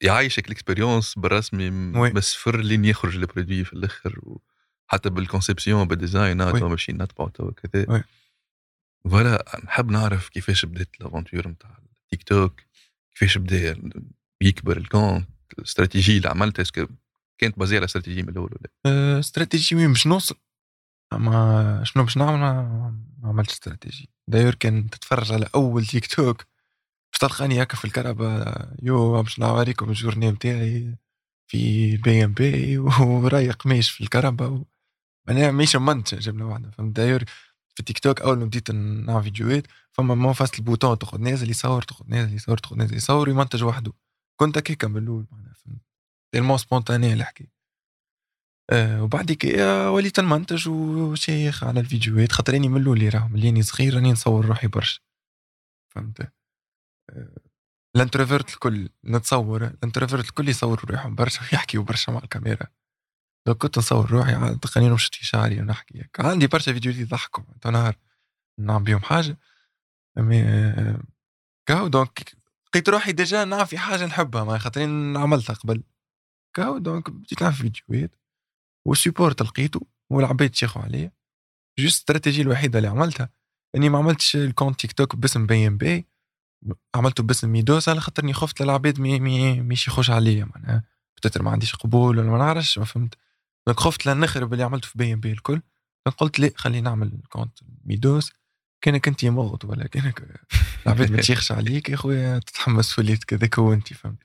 [SPEAKER 2] يعيشك ال expérience
[SPEAKER 1] بالرسمي.
[SPEAKER 2] من الصفر لين يخرج ال produit في الآخر وحتى بال conception بال
[SPEAKER 1] design آه oui.
[SPEAKER 2] تو ماشيين نطبعوا تو كذا. voilà نحب نعرف كيفاش بدات ال aventure نتاع التيك توك كيفاش بدا يكبر ال compte الاستراتيجية اللي عملتها est-ce que كانت basée على استراتيجية من الأول ولا؟
[SPEAKER 1] أه، استراتيجي وين باش نوصل. أما شنو باش نعمل؟ ما عملتش stratégie d'ailleurs كان تتفرج على أول تيك توك. باش تلقاني هكا في الكهرباء يو باش نوريكم الجورني نتاعي في بي ام بي ورايق ماشي في الكهرباء معناها ماشي منتج جبنا واحدة. فهمت؟ داير في التيك توك أول ما بديت نعمل فيديوهات فما مو فاست البوتون تاخذ نازل يصور تاخذ نازل يصور تاخذ نازل يصور ويمنتج وحده. كنت هكاك من الأول معناها فهمت؟ تيلمون سبونتاني الحكاية آه وبعد كي وليت نمنتج وشيخ على الفيديوهات خاطر اني من الأول راهو ملياني صغير راني نصور روحي برشا. فهمت؟ آه ال introvert الكل نتصور ال introvert الكل يصور روحهم برشا ويحكيوا برشا مع الكاميرا. لو كنت نصور روحي تلقاني نمشط في شعري ونحكي هيك. عندي برشا فيديوهات يضحكوا. نهار نعمل بيهم حاجة. mais كهو donc لقيت روحي déjà نعمل في حاجة نحبها. ما خاطرين عملتها قبل. كهو donc بديت نعمل فيديوهات. وال support لقيته والعباد شيخوا عليه. juste الاستراتيجيه الوحيدة اللي عملتها إني ما عملتش ال compte تيك توك باسم بي إم بي. عملته باسم ميدوس على خاطرني خفت العباد ما ما تشيخش عليا. معناها peut-être ما عنديش قبول ولا ما نعرفش ما فهمت. donc خفت لا نخرب اللي عملته في بي ام بي الكل. قلت لا خلينا نعمل compte ميدوس كأنك أنت مغط ولا كانك العباد ما تشيخش عليك يا خويا تتحمس فوليت كذاك هو أنت فهمت؟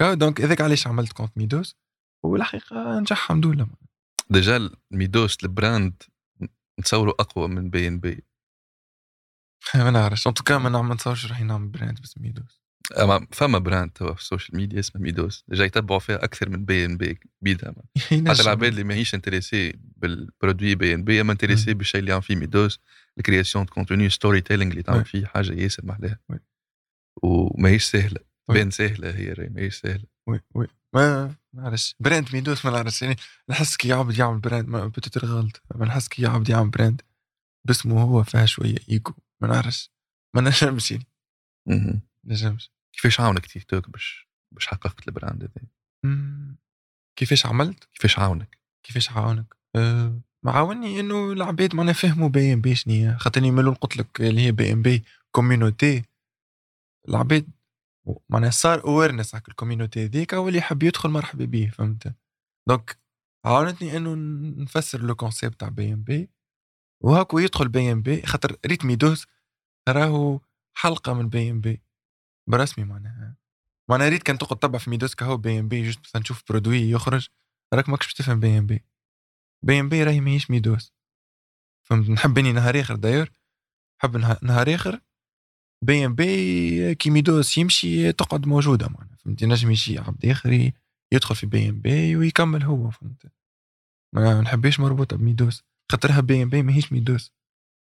[SPEAKER 1] donc هذاك علاش عملت compte ميدوس والحقيقة نجح الحمد لله.
[SPEAKER 2] déjà ميدوس ال brand نتصوروا أقوى من بي إن بي.
[SPEAKER 1] ما نعرفش. en tout cas ما نتصورش راح نعمل brand باسم ميدوس
[SPEAKER 2] فما brand توا في ال social media اسمه ميدوس. déjà يتبعوا فيها أكثر من بي ان بي بيدها حتى العباد اللي ماهيش intéressés بال produit بي ان بي أما intéressés بالشيء اللي عم فيه ميدوس ال création de contenu storytelling اللي تعمل فيه حاجة ياسر محلاها. وماهيش سهلة. بين سهلة هي ماهيش سهلة.
[SPEAKER 1] oui oui. ما نعرفش brand ميدوس ما نعرفش. يعني نحس كي عبد يعمل brand ما peut-être غلط. ما نحس كي عبد يعمل brand باسمه هو فيها شوية ايجو ما نعرفش. ما نجمش يعني. نجمش.
[SPEAKER 2] كيفاش عاونك تيك توك باش باش حققت ال brand هذا؟
[SPEAKER 1] كيفاش عملت؟
[SPEAKER 2] كيفاش عاونك؟
[SPEAKER 1] كيفاش عاونك؟ أه معاوني إنه العباد معناها فهموا بي إم بي شنيا. خاطرني ملول قلت لك اللي هي بي إم بي community العباد معناها صار awareness على ال community هذيك واللي يحب يدخل مرحبا به فهمت؟ donc عاونتني إنه نفسر le concept تاع بي إم بي. وهاكو يدخل بي إم بي خاطر ريت ميدوس راهو حلقة من بي إم بي. برسمي معناها. معناها ريت كان تقعد تتبع في ميدوس كهو بي ام بي juste مثلا تشوف produit يخرج. راك ماكش باش تفهم بي ام بي. بي ام بي راهي ماهيش ميدوس. فهمت نحب إني نهار آخر داير نحب نهار آخر بي ام بي كي ميدوس يمشي تقعد موجودة معناها فهمت نجم يجي عبد اخر يدخل في بي ام بي ويكمل هو فهمت؟ ما نحبش مربوطة بميدوس. خاطرها بي ام بي ماهيش ميدوس.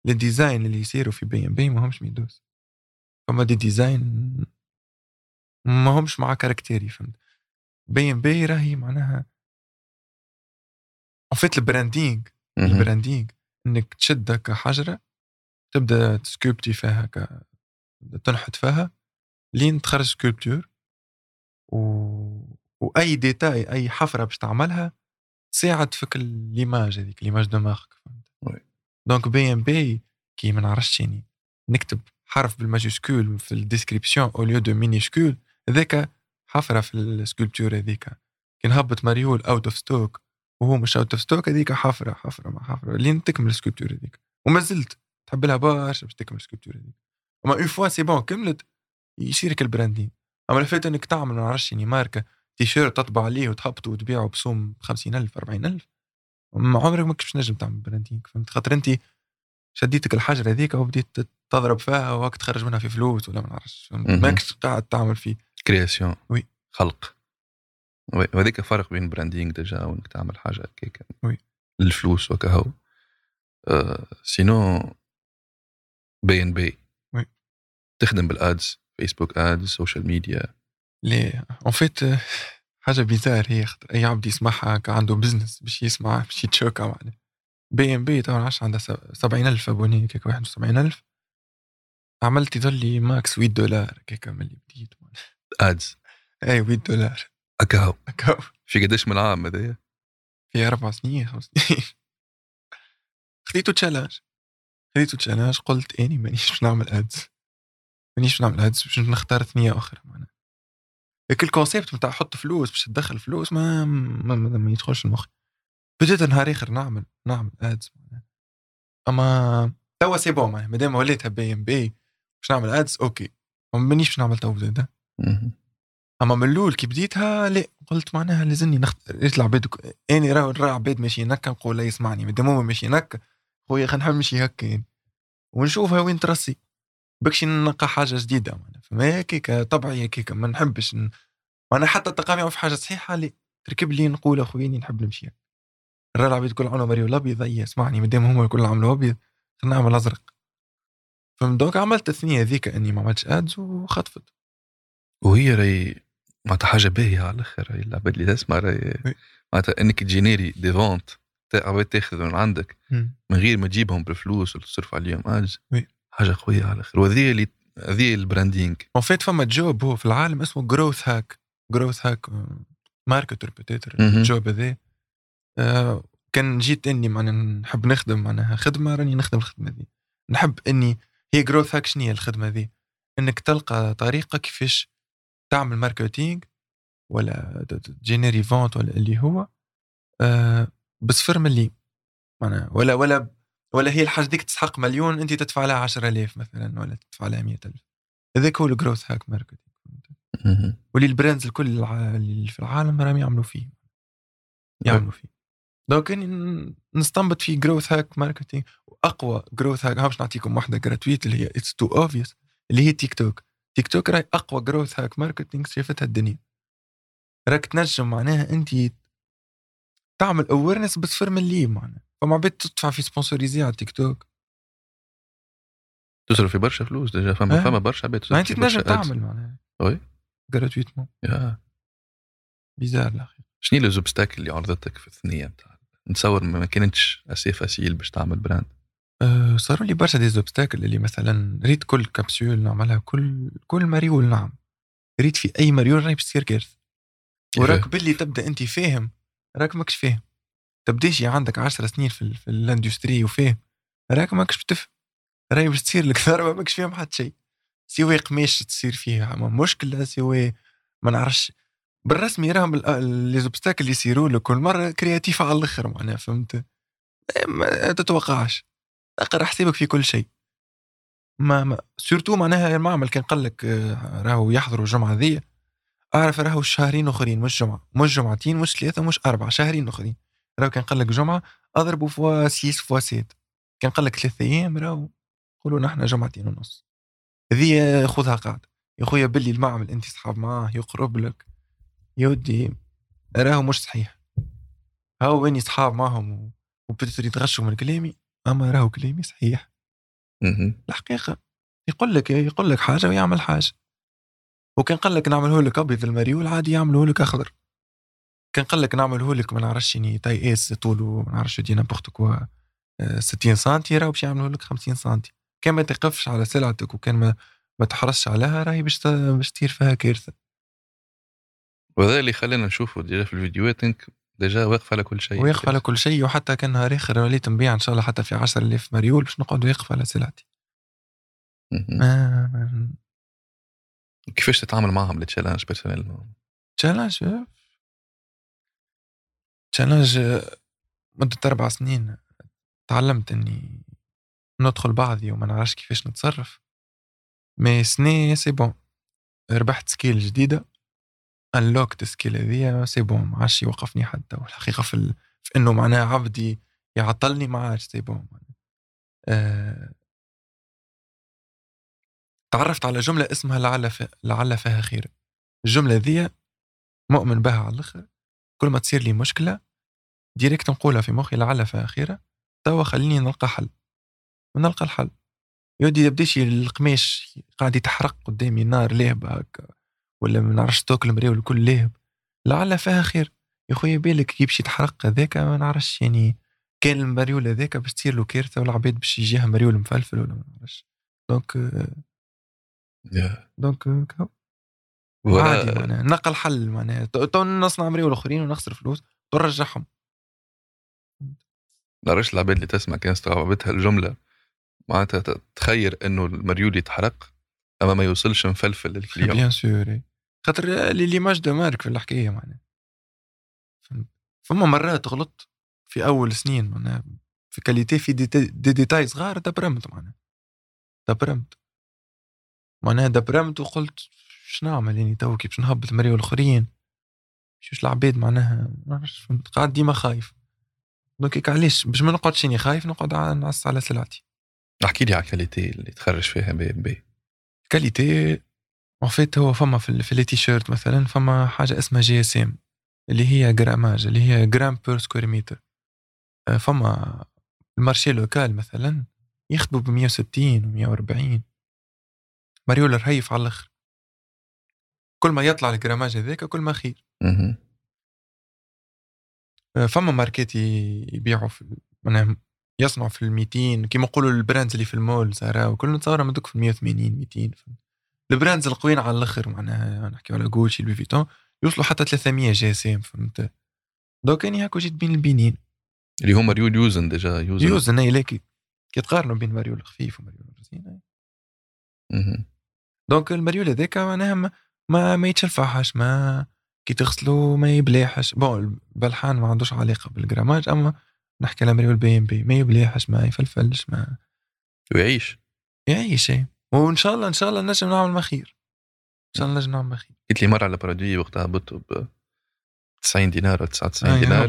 [SPEAKER 1] ال designs اللي يصيروا في بي ام بي ما همش ميدوس. فما des designs ما همش مع caractère ي فهمت؟ بي ام بي راهي معناها fait ال branding ال branding إنك تشد هكا حجره تبدأ ت sculpter فيها هكا تنحت فيها لين تخرج sculpture و... وأي détail أي حفرة باش تعملها تساعد فيك l'image هذيك l'image de marque donc بي ام بي كي ما نعرفش يعني نكتب حرف بال majuscule في ال description au lieu de minuscule هذاك حفرة في ال sculpture هذيك. كي نهبط ماريول out of stock وهو مش out of stock هذيك حفرة حفرة مع حفرة لين تكمل ال sculpture هذيك. وما زلت تحب لها برشا باش تكمل ال sculpture هذيك. أما une fois c'est bon كملت يصيرك ال branding. أما ال fait إنك تعمل ما نعرفش ماركة تيشيرت تطبع عليه وتهبطه وتبيعه بسوم 50000 40000 عمرك ما كنتش نجم تعمل branding فهمت؟ خاطر أنت شديتك الحجر هذيك وبديت تضرب فيها وهاك تخرج منها في فلوس ولا ما نعرفش ماكش قاعد تعمل فيه.
[SPEAKER 2] création.
[SPEAKER 1] oui.
[SPEAKER 2] خلق. oui وهذيك فرق بين branding déjà وإنك تعمل حاجة هكاك
[SPEAKER 1] oui.
[SPEAKER 2] الفلوس وكهو. أه sinon بي ان بي
[SPEAKER 1] oui.
[SPEAKER 2] تخدم بال ads Facebook ads social media
[SPEAKER 1] ليه؟ en fait حاجة bizarre هي خاطر اي عبد يسمعها عنده business باش يسمع باش يت choqué معناها. بي ام بي طبعا عادش عندها سبعين ألف abonnés كيك واحد وسبعين ألف. عملت يظل لي max 8 دولار كيك من اللي بديت.
[SPEAKER 2] ads
[SPEAKER 1] اي 8 دولار
[SPEAKER 2] اكاو
[SPEAKER 1] اكاو
[SPEAKER 2] في قداش من عام هذايا؟
[SPEAKER 1] في أربع سنين خمس سنين. خديتو challenge خديتو challenge قلت إني مانيش باش نعمل ads مانيش باش نعمل ads باش نختار ثنية أخرى معناها. ال concept بتاع حط فلوس باش تدخل فلوس ما ما, ما, ما يدخلش المخ. بديت نهار اخر نعمل نعمل ads أما توا c'est bon معناها مادام وليتها بي ام بي باش نعمل ads OK. ما مانيش باش نعمل تو زاد. أما من الأول كي بديتها لا قلت معناها لازمني نخت العباد أني راه نرى عباد ماشي هكا نقول لا يسمعني مادام هما ماشي هكا خويا خلينا نحب نمشي هكا يعني. ونشوفها وين ترسي. بكشي نلقى حاجة جديدة معناها فما هكاك طبعي هكاك ما نحبش ن... معناها حتى التقامي في حاجة صحيحة لي تركب لي نقول أخويا نحب نمشي هكا. نرى العباد الكل عملوا مريو الأبيض هي اسمعني مادام هما الكل عملوا أبيض خلينا نعمل أزرق. فهمت؟ donc عملت الثنية هذيك إني ما عملتش ads وخطفت.
[SPEAKER 2] وهي راهي معناتها حاجة باهية على الآخر راهي العباد اللي تسمع راهي
[SPEAKER 1] oui.
[SPEAKER 2] معناتها إنك ت générer des ventes تاع عباد تاخذ من عندك من غير ما تجيبهم بالفلوس ولا تصرف عليهم
[SPEAKER 1] oui.
[SPEAKER 2] حاجة قوية على الآخر. وهذه اللي هذه ال
[SPEAKER 1] branding. en fait فما job هو في العالم اسمه growth hack growth hack marketer peut-être.
[SPEAKER 2] ال
[SPEAKER 1] job هذا. كان جيت إني معناها نحب نخدم معناها خدمة راني نخدم الخدمة دي نحب إني هي growth hack شنو هي الخدمة دي إنك تلقى طريقة كيفاش تعمل marketing ولا générer vente ولا اللي هو آه، بصفر مليم معناها ولا ولا ولا هي الحاجة ديك تستحق مليون أنت تدفع لها 10000 مثلا ولا تدفع لها 100000 هذاك هو ال growth hack
[SPEAKER 2] marketing.
[SPEAKER 1] واللي ال brands الكل اللي في العالم راهم يعملوا فيه. يعملوا فيه. donc اني ن- نستنبط في growth hack marketing وأقوى growth hack باش نعطيكم واحدة gratuite اللي هي it's too obvious اللي هي تيك توك تيك توك راهي أقوى growth hack marketing شافتها الدنيا راك تنجم معناها أنت تعمل awareness بصفر مليم معناها فما عباد تدفع في sponsoriser على تيك توك
[SPEAKER 2] تصرف في برشا فلوس déjà فما
[SPEAKER 1] آه.
[SPEAKER 2] فما برشا عباد تصرف أنت برشا
[SPEAKER 1] تنجم. تعمل معناها
[SPEAKER 2] oui.
[SPEAKER 1] gratuitement
[SPEAKER 2] يا.
[SPEAKER 1] bizarre الاخير
[SPEAKER 2] شنو les obstacles اللي عرضتك في الثنية نتاع نتصور ما كانتش assez facile باش تعمل brand
[SPEAKER 1] أه، صاروا لي برشا des obstacles اللي مثلا ريت كل كابسول نعملها كل كل مريول نعم. ريت في أي مريول راهي باش تصير كارثه وراك باللي تبدأ أنت فاهم راك ماكش فاهم. تبداش عندك 10 سنين في, في ال industry وفاهم راك ماكش بتفهم. راهي باش تصير لك ضربه ماكش فاهم حتى شيء. سوى قماش تصير فيها ما مشكلة سوى ما نعرفش. بالرسمي راهم les obstacles اللي يصيروا لك كل مرة créatif على الآخر معناها فهمت؟ ما تتوقعش. اقرا حسابك في كل شيء. ما, ما surtout معناها المعمل كان قال لك آه، راهو يحضروا الجمعة ذي أعرف راهو شهرين أخرين مش جمعة مش جمعتين مش ثلاثة مش أربعة شهرين أخرين. راهو كان قال لك جمعة أضربوا fois six fois sept كان قال لك ثلاث أيام راهو. قولوا نحن جمعتين ونص. هذه خذها قاعدة يا خويا باللي المعمل أنت صحاب معاه يقرب لك. يا ودي راهو مش صحيح. هاو وين صحاب معهم و- وبتقدر يتغشوا من كلامي أما راهو كلامي صحيح. الحقيقة يقول لك يقول لك حاجة ويعمل حاجة. وكان قال لك نعمله لك ابيض المريول عادي يعمله لك أخضر. كان قال لك نعمله لك ما نعرفش شني taille S طوله ما نعرفش de n'importe quoi آه، 60 سنتي راهو باش يعمله لك 50 سنتي. كان ما تقفش على سلعتك وكان ما ما تحرصش عليها راهي باش باش تصير فيها كارثة.
[SPEAKER 2] وهذا اللي خلينا نشوفه déjà في الفيديوهات انك déjà واقف على كل شيء.
[SPEAKER 1] ويقف على كل شيء وحتى كان نهار اخر وليت نبيع إن شاء الله حتى في 10000 مريول باش نقعد واقف على سلعتي. ما-
[SPEAKER 2] كيفاش تتعامل معهم ال challenge
[SPEAKER 1] personnel challenge challenge مدة أربع سنين. تعلمت إني ندخل بعضي وما نعرفش كيفاش نتصرف. mais سنة c'est bon ربحت skill جديدة. unlock ت skill هذيا c'est bon ما عادش يوقفني حتى والحقيقة في, ال... في إنه معناها عبدي يعطلني ما عادش c'est bon آه... تعرفت على جملة اسمها لعل ف... لعل فيها خير. الجملة ذي مؤمن بها على الآخر كل ما تصير لي مشكلة direct نقولها في مخي لعل فيها خيرة توا خليني نلقى حل. ونلقى الحل. يودي يبديش القماش قاعد يتحرق قدامي نار لهب هكا. ولا ما نعرفش توك المريول الكل لهب. لعل فيها خير. يا خويا بالك كي باش يتحرق هذاك ما نعرفش يعني كان المريول هذاك باش تصير له كارثه والعباد باش يجيها مريول مفلفل ولا ما نعرفش. donc donc كهو. عادي معناها نلقى الحل معناها. تو نصنع مريول آخرين ونخسر فلوس ونرجعهم
[SPEAKER 2] نعرفش العباد اللي تسمع كان استوعبتها الجملة. معناتها تخير إنه المريول يتحرق أما ما يوصلش مفلفل لل
[SPEAKER 1] client bien sûr خاطر لي l'image de marque في الحكاية معناها. فهمت؟ فما مرات غلطت في أول سنين معناها في qualité في دي, دي ديتاي صغار دبرمت معناها. دبرمت معناها دبرمت وقلت شنو نعمل يعني تو كي باش نهبط مريول آخرين شوش العباد معناها؟ قاعد ديما خايف. donc علاش؟ باش ما نقعدش اني خايف نقعد نعس على سلعتي.
[SPEAKER 2] احكي لي على ال qualité اللي تخرج فيها Bey & Bey
[SPEAKER 1] qualité en fait هو فما في, في les t-shirts مثلا فما حاجة اسمها GSM اللي هي grammage اللي هي gram per square meter فما ال marché local مثلا يخدموا ب 160 و 140 مريول رهيف على الأخر. كل ما يطلع ال grammage هذاك كل ما خير. آه، فما ماركات يبيعوا في معناها يصنعوا في ال 200 كيما نقولوا ال brands اللي في المول زارا وكل نتصورها من دوك في 180 200 ال brands القويين على الأخر معناها نحكيو على جوتشي لوي فيتون يوصلوا حتى 300 GSM فهمت؟ donc اني هاكو جيت بين البينين
[SPEAKER 2] اللي هو مريول يوزن déjà يوزن.
[SPEAKER 1] يوزن إي لكي كي تقارنوا بين ماريول الخفيف وماريول الرزين donc المريول هذاك معناها ما ما, ما يتشلفحش ما كي تغسلو ما يبلاحش bon البلحان ما عندوش علاقة بال grammage أما نحكي على مريول بي إم بي ما يبلاحش ما يفلفلش ما
[SPEAKER 2] ويعيش.
[SPEAKER 1] يعيش إي. وإن شاء الله إن شاء الله نجم نعمل ما خير إن شاء الله نجم نعمل ما خير
[SPEAKER 2] قلت لي مرة على produit وقتها هبطوا ب 90 دينار ولا 99
[SPEAKER 1] آه
[SPEAKER 2] دينار.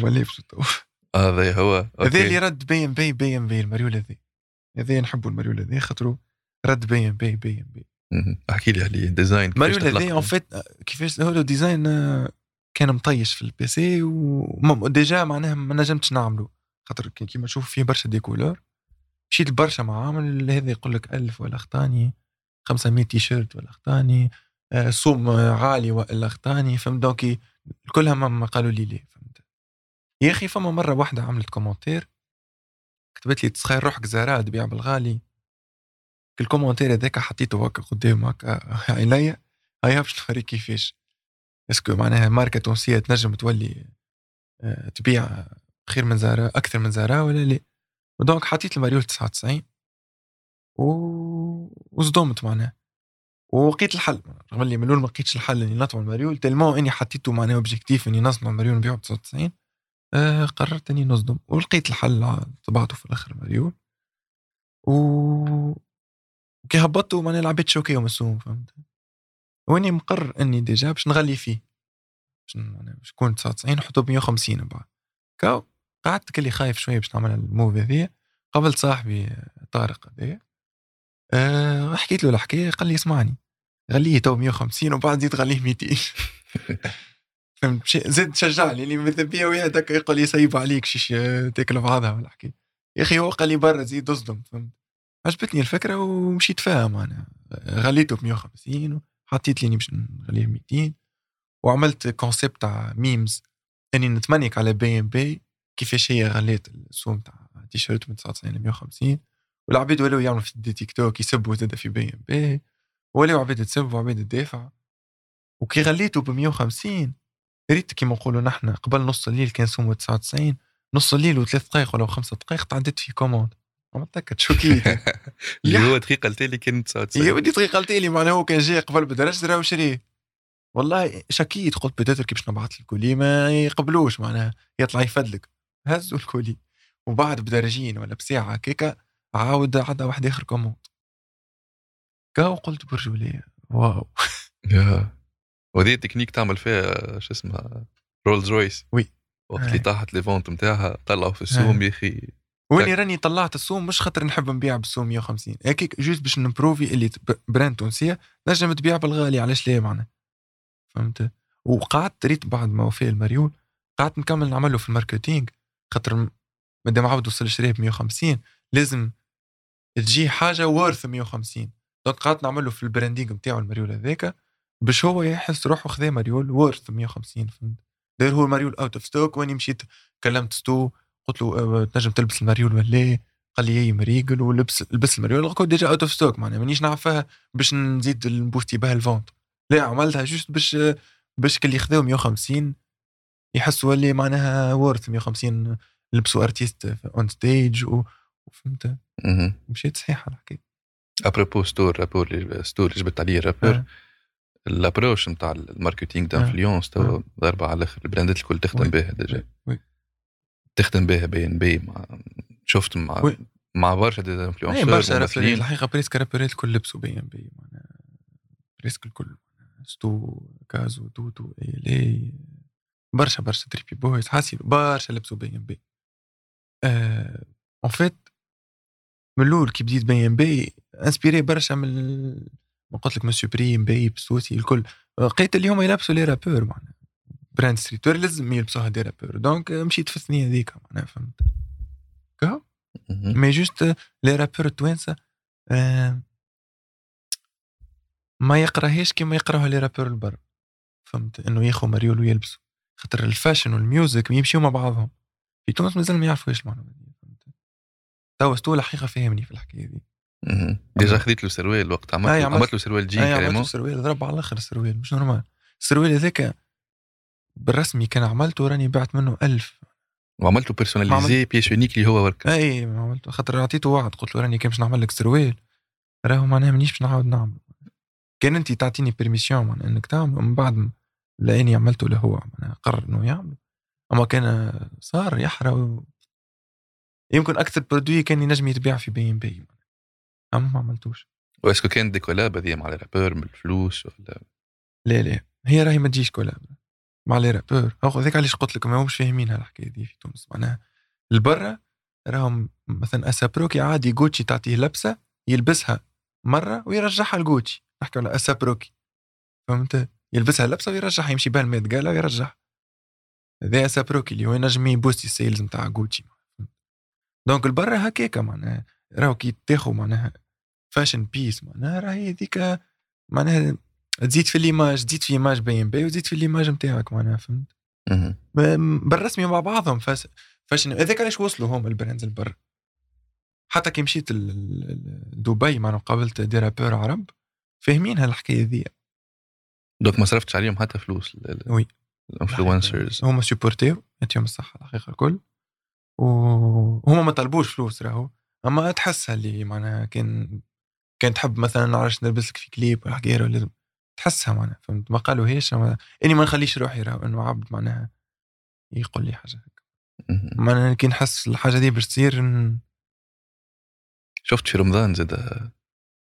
[SPEAKER 2] هذا هو
[SPEAKER 1] هذا اللي رد بي ام بي بي ام بي المريول هذا هذا نحبوا المريول هذا خاطرو رد بي ام بي بي ام بي
[SPEAKER 2] احكي لي عليه design
[SPEAKER 1] ماريول هذا en fait كيفاش هو design كان مطيش في ال PC و déjà معناها ما نجمتش نعمله خاطر كيما تشوف فيه برشا des couleurs. مشيت لبرشا معامل هذا يقول لك 1000 ولا اخطاني 500 تي شيرت ولا اخطاني سوم عالي ولا اخطاني فهمت؟ donc كلها ما قالوا لي ليه فهمت؟ يا أخي فما مرة واحدة عملت commentaire كتبت لي تسخايل روحك Zara تبيع بالغالي. ال commentaire هذاك حطيته هكا قدام هكا عينيا هيا باش نوريك كيفاش؟ est-ce que معناها ماركة تونسية تنجم تولي آه، تبيع خير من Zara أكثر من Zara ولا لا؟ و donc حطيت الماريول 99 و وصدمت معناها. ولقيت الحل رغم اللي من الأول ما لقيتش الحل إني نطبع الماريول tellement إني حطيته معناها objectif إني نصنع الماريول نبيعه ب 99 آه قررت إني نصدم. ولقيت الحل طبعته في الآخر الماريول و كي هبطته معناها العباد choqués من السوم فهمت؟ وإني مقرر إني déjà باش نغلي فيه. باش باش يكون 99 نحطه ب 150 بعد. كهو. قعدت كلي خايف شوية باش نعمل ال move هذيا. قابلت صاحبي طارق هذايا. أه حكيت له الحكاية قال لي اسمعني. غليه تو 150 وبعد زيد غليه 200 فهمت؟ زيد شجعني اللي ماذا بيا واحد هكا يقول لي سيب عليك شيش تاكل بعضها ولا حكي. يا أخي هو قال لي برا زيد اصدم فهمت؟ عجبتني الفكرة ومشيت فاهم أنا. غليته ب 150 وحطيت لي باش نغليه 200 وعملت concept تاع memes أني نتمنيك على بي ام بي كيفاش هي غليت السوم تاع تيشيرت من 99 ل 150 والعباد ولاو يعملوا في des TikTok يسبوا زاد في بي ام بي ولاو عباد تسب وعباد تدافع. وكي غليته ب 150 ريت كيما نقولوا نحن قبل نص الليل كان سومه 99 نص الليل وثلاث دقائق ولا خمسة دقائق تعديت في commande. متأكد شوكيت
[SPEAKER 2] اللي هو دقيقة لي كان 99
[SPEAKER 1] يا ودي دقيقة لي معناها هو كان جاي قبل بدرجة راه شريه والله شكيت قلت peut-être كي باش نبعث ال colis ما يقبلوش معناها يطلع يفدلك. هزوا ال colis وبعد بدرجين ولا بساعة كيكا عاود عدا واحد آخر كوموند كهو قلت برجولية Wow.
[SPEAKER 2] يا وهذه تكنيك تعمل فيها شو اسمها Rolls-Royce
[SPEAKER 1] oui.
[SPEAKER 2] وقت اللي طاحت les ventes نتاعها طلعوا في السوم يا أخي.
[SPEAKER 1] وأني راني طلعت السوم مش خاطر نحب نبيع بالسوم 150 هيك juste باش نبروفي اللي brand تونسية نجم تبيع بالغالي علاش ليه معناها؟ فهمت؟ وقعدت ريت بعد ما وفي المريول قعدت نكمل نعمله في ال marketing. خاطر مادام عاود وصل شريه ب 150 لازم تجي حاجة worth 150 donc قعدت نعمله في ال branding نتاعو المريول هذاك باش هو يحس روحه خذا مريول worth 150 فهمت. D'ailleurs هو المريول out of stock واني مشيت كلمت ستو قلت له أه تنجم تلبس المريول ولا قال لي اي مريقل ولبس لبس المريول. قلت déjà out of stock معناها مانيش نعرفها باش نزيد نبوستي بها ال ventes لا عملتها juste باش باش كل يخذوا 150 يحسوا اللي معناها worth 150 لبسوا ارتيست اون ستيج وفهمت مشيت صحيحه الحكاية
[SPEAKER 2] ابروبو ستور رابور ستور اللي جبت عليه رابر الابروش نتاع الماركتينغ
[SPEAKER 1] آه.
[SPEAKER 2] دانفلونس
[SPEAKER 1] آه.
[SPEAKER 2] ضربة على الآخر البراندات الكل تخدم. بها ديجا. تخدم بها بي إن بي مع شفت مع
[SPEAKER 1] وي.
[SPEAKER 2] مع برشا دي
[SPEAKER 1] أي
[SPEAKER 2] انفلونسور
[SPEAKER 1] برشا رابرين الحقيقة بريسك رابرين الكل لبسوا بي ام بي معناها بريسك الكل ستو كازو توتو اي لي برشا برشا تريبي. بويز حاسي برشا لبسوا بي إم بي. اون فيت من الأول كي بديت بي إم بي إنسبيري برشا من ما قلت لك من سوبريم بيب سوسي الكل. لقيت اللي هما يلبسوا لي رابور معناها. براند ستريت وير لازم يلبسوها دي رابور دونك مشيت في الثنية هذيك معناها فهمت. كهو. مي جوست لي رابور التوانسه آه، ما يقراهاش كيما يقراوها les rappeurs البر. فهمت؟ إنه ياخذ مريول ويلبسوا خاطر ال fashion وال music يمشيو مع بعضهم. في تونس مازال ما يعرفوش المعلومه دي توا ستو الحقيقة فهمني في الحكاية دي.
[SPEAKER 2] déjà خذيت له سروال وقت عملت له
[SPEAKER 1] عملت-
[SPEAKER 2] له سروال جين
[SPEAKER 1] عملت
[SPEAKER 2] carrément
[SPEAKER 1] سروال ضرب على الآخر السروال مش normal. السروال هذاك بالرسمي كان عملته راني بعت منه ألف.
[SPEAKER 2] وعملت له personnalisé pièce unique اللي هو ورك
[SPEAKER 1] أي عملته. خاطر عطيته وعد قلت له راني كان باش نعمل لك سروال. راهو معناها مانيش باش نعاود نعمل. كان انت تعطيني permission معناها إنك تعمل ومن بعد لأني عملته له هو. معناها قرر إنه يعمل. أما كان صار يحرى و... يمكن أكثر produit كان ينجم يتباع في بي ام بي. أما ما عملتوش.
[SPEAKER 2] و est-ce que كانت des collabs هذه مع ال rappeurs من الفلوس ولا؟
[SPEAKER 1] لا لا. هي راهي ما تجيش collab. مع les rappeurs هو ذاك علاش قلت لك ما همش فاهمين هالحكايه دي في تونس. معناها البرة راهم مثلا A$AP Rocky عادي جوتشي تعطيه لبسة يلبسها مرة ويرجعها لجوتشي. نحكي على A$AP Rocky. فهمت؟ يلبسها لبسه ويرجعها يمشي بها ال Met Gala ويرجعها هذا اسابروكي اللي هو ينجم يبوستي ال sales نتاع Gucci donc البرة هكاكا معناها راهو كي تاخو معناها fashion piece معناها راهي هذيك معناها تزيد في l'image تزيد في image BEY & BEY وتزيد في l'image نتاعك معناها فهمت؟ بالرسمي مع بعضهم fast fashion هذاك علاش وصلوا هم ال brands البر حتى كي مشيت دبي معناها قابلت des rappeurs عرب فاهمين هالحكاية ذي
[SPEAKER 2] دوك ما صرفتش عليهم حتى فلوس oui. ال influencers
[SPEAKER 1] هما supportيو يعطيهم الصحة الحقيقة الكل. وهما ما طلبوش فلوس راهو. أما تحسها اللي معناها كان كان تحب مثلا نعرفش نلبس لك في كليب ولا حكاية ولا تحسها معناها فهمت؟ ما قالوا هيش أما إني ما نخليش روحي راهو إنه عبد معناها يقول لي حاجة
[SPEAKER 2] مهم.
[SPEAKER 1] معناها كي نحس الحاجة دي باش تصير ن-
[SPEAKER 2] شفت في رمضان زاد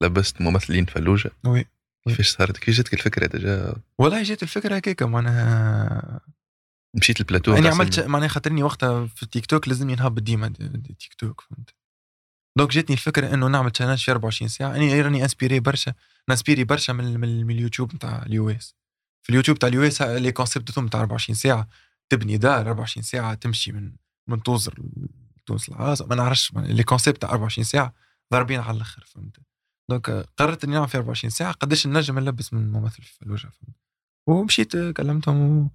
[SPEAKER 2] لبست ممثلين فلوجة؟
[SPEAKER 1] oui oui.
[SPEAKER 2] كيفاش صارت؟ كيف جاتك الفكرة déjà
[SPEAKER 1] والله جات الفكرة هكاك معناها
[SPEAKER 2] مشيت البلاتو متاع
[SPEAKER 1] عملت. معناها خاطرني وقتها في التيك توك لازمني نهبط ديما des- des TikTok فهمت؟ donc جاتني الفكرة إنه نعمل challenge في 24 ساعة. اني راني inspiré برشا ن inspiré برشا من, من, اليوتيوب نتاع ال US. في اليوتيوب تاع ال US les concepts تاعهم تاع 24 ساعة. تبني دار 24 ساعة تمشي من من توزر لتونس العاصمه ما نعرفش les concepts تاع 24 ساعة ضاربين على الآخر فهمت؟ donc قررت إني نعمل في 24 ساعة قداش نجم نلبس من ممثل في فهمت. ومشيت كلمتهم و...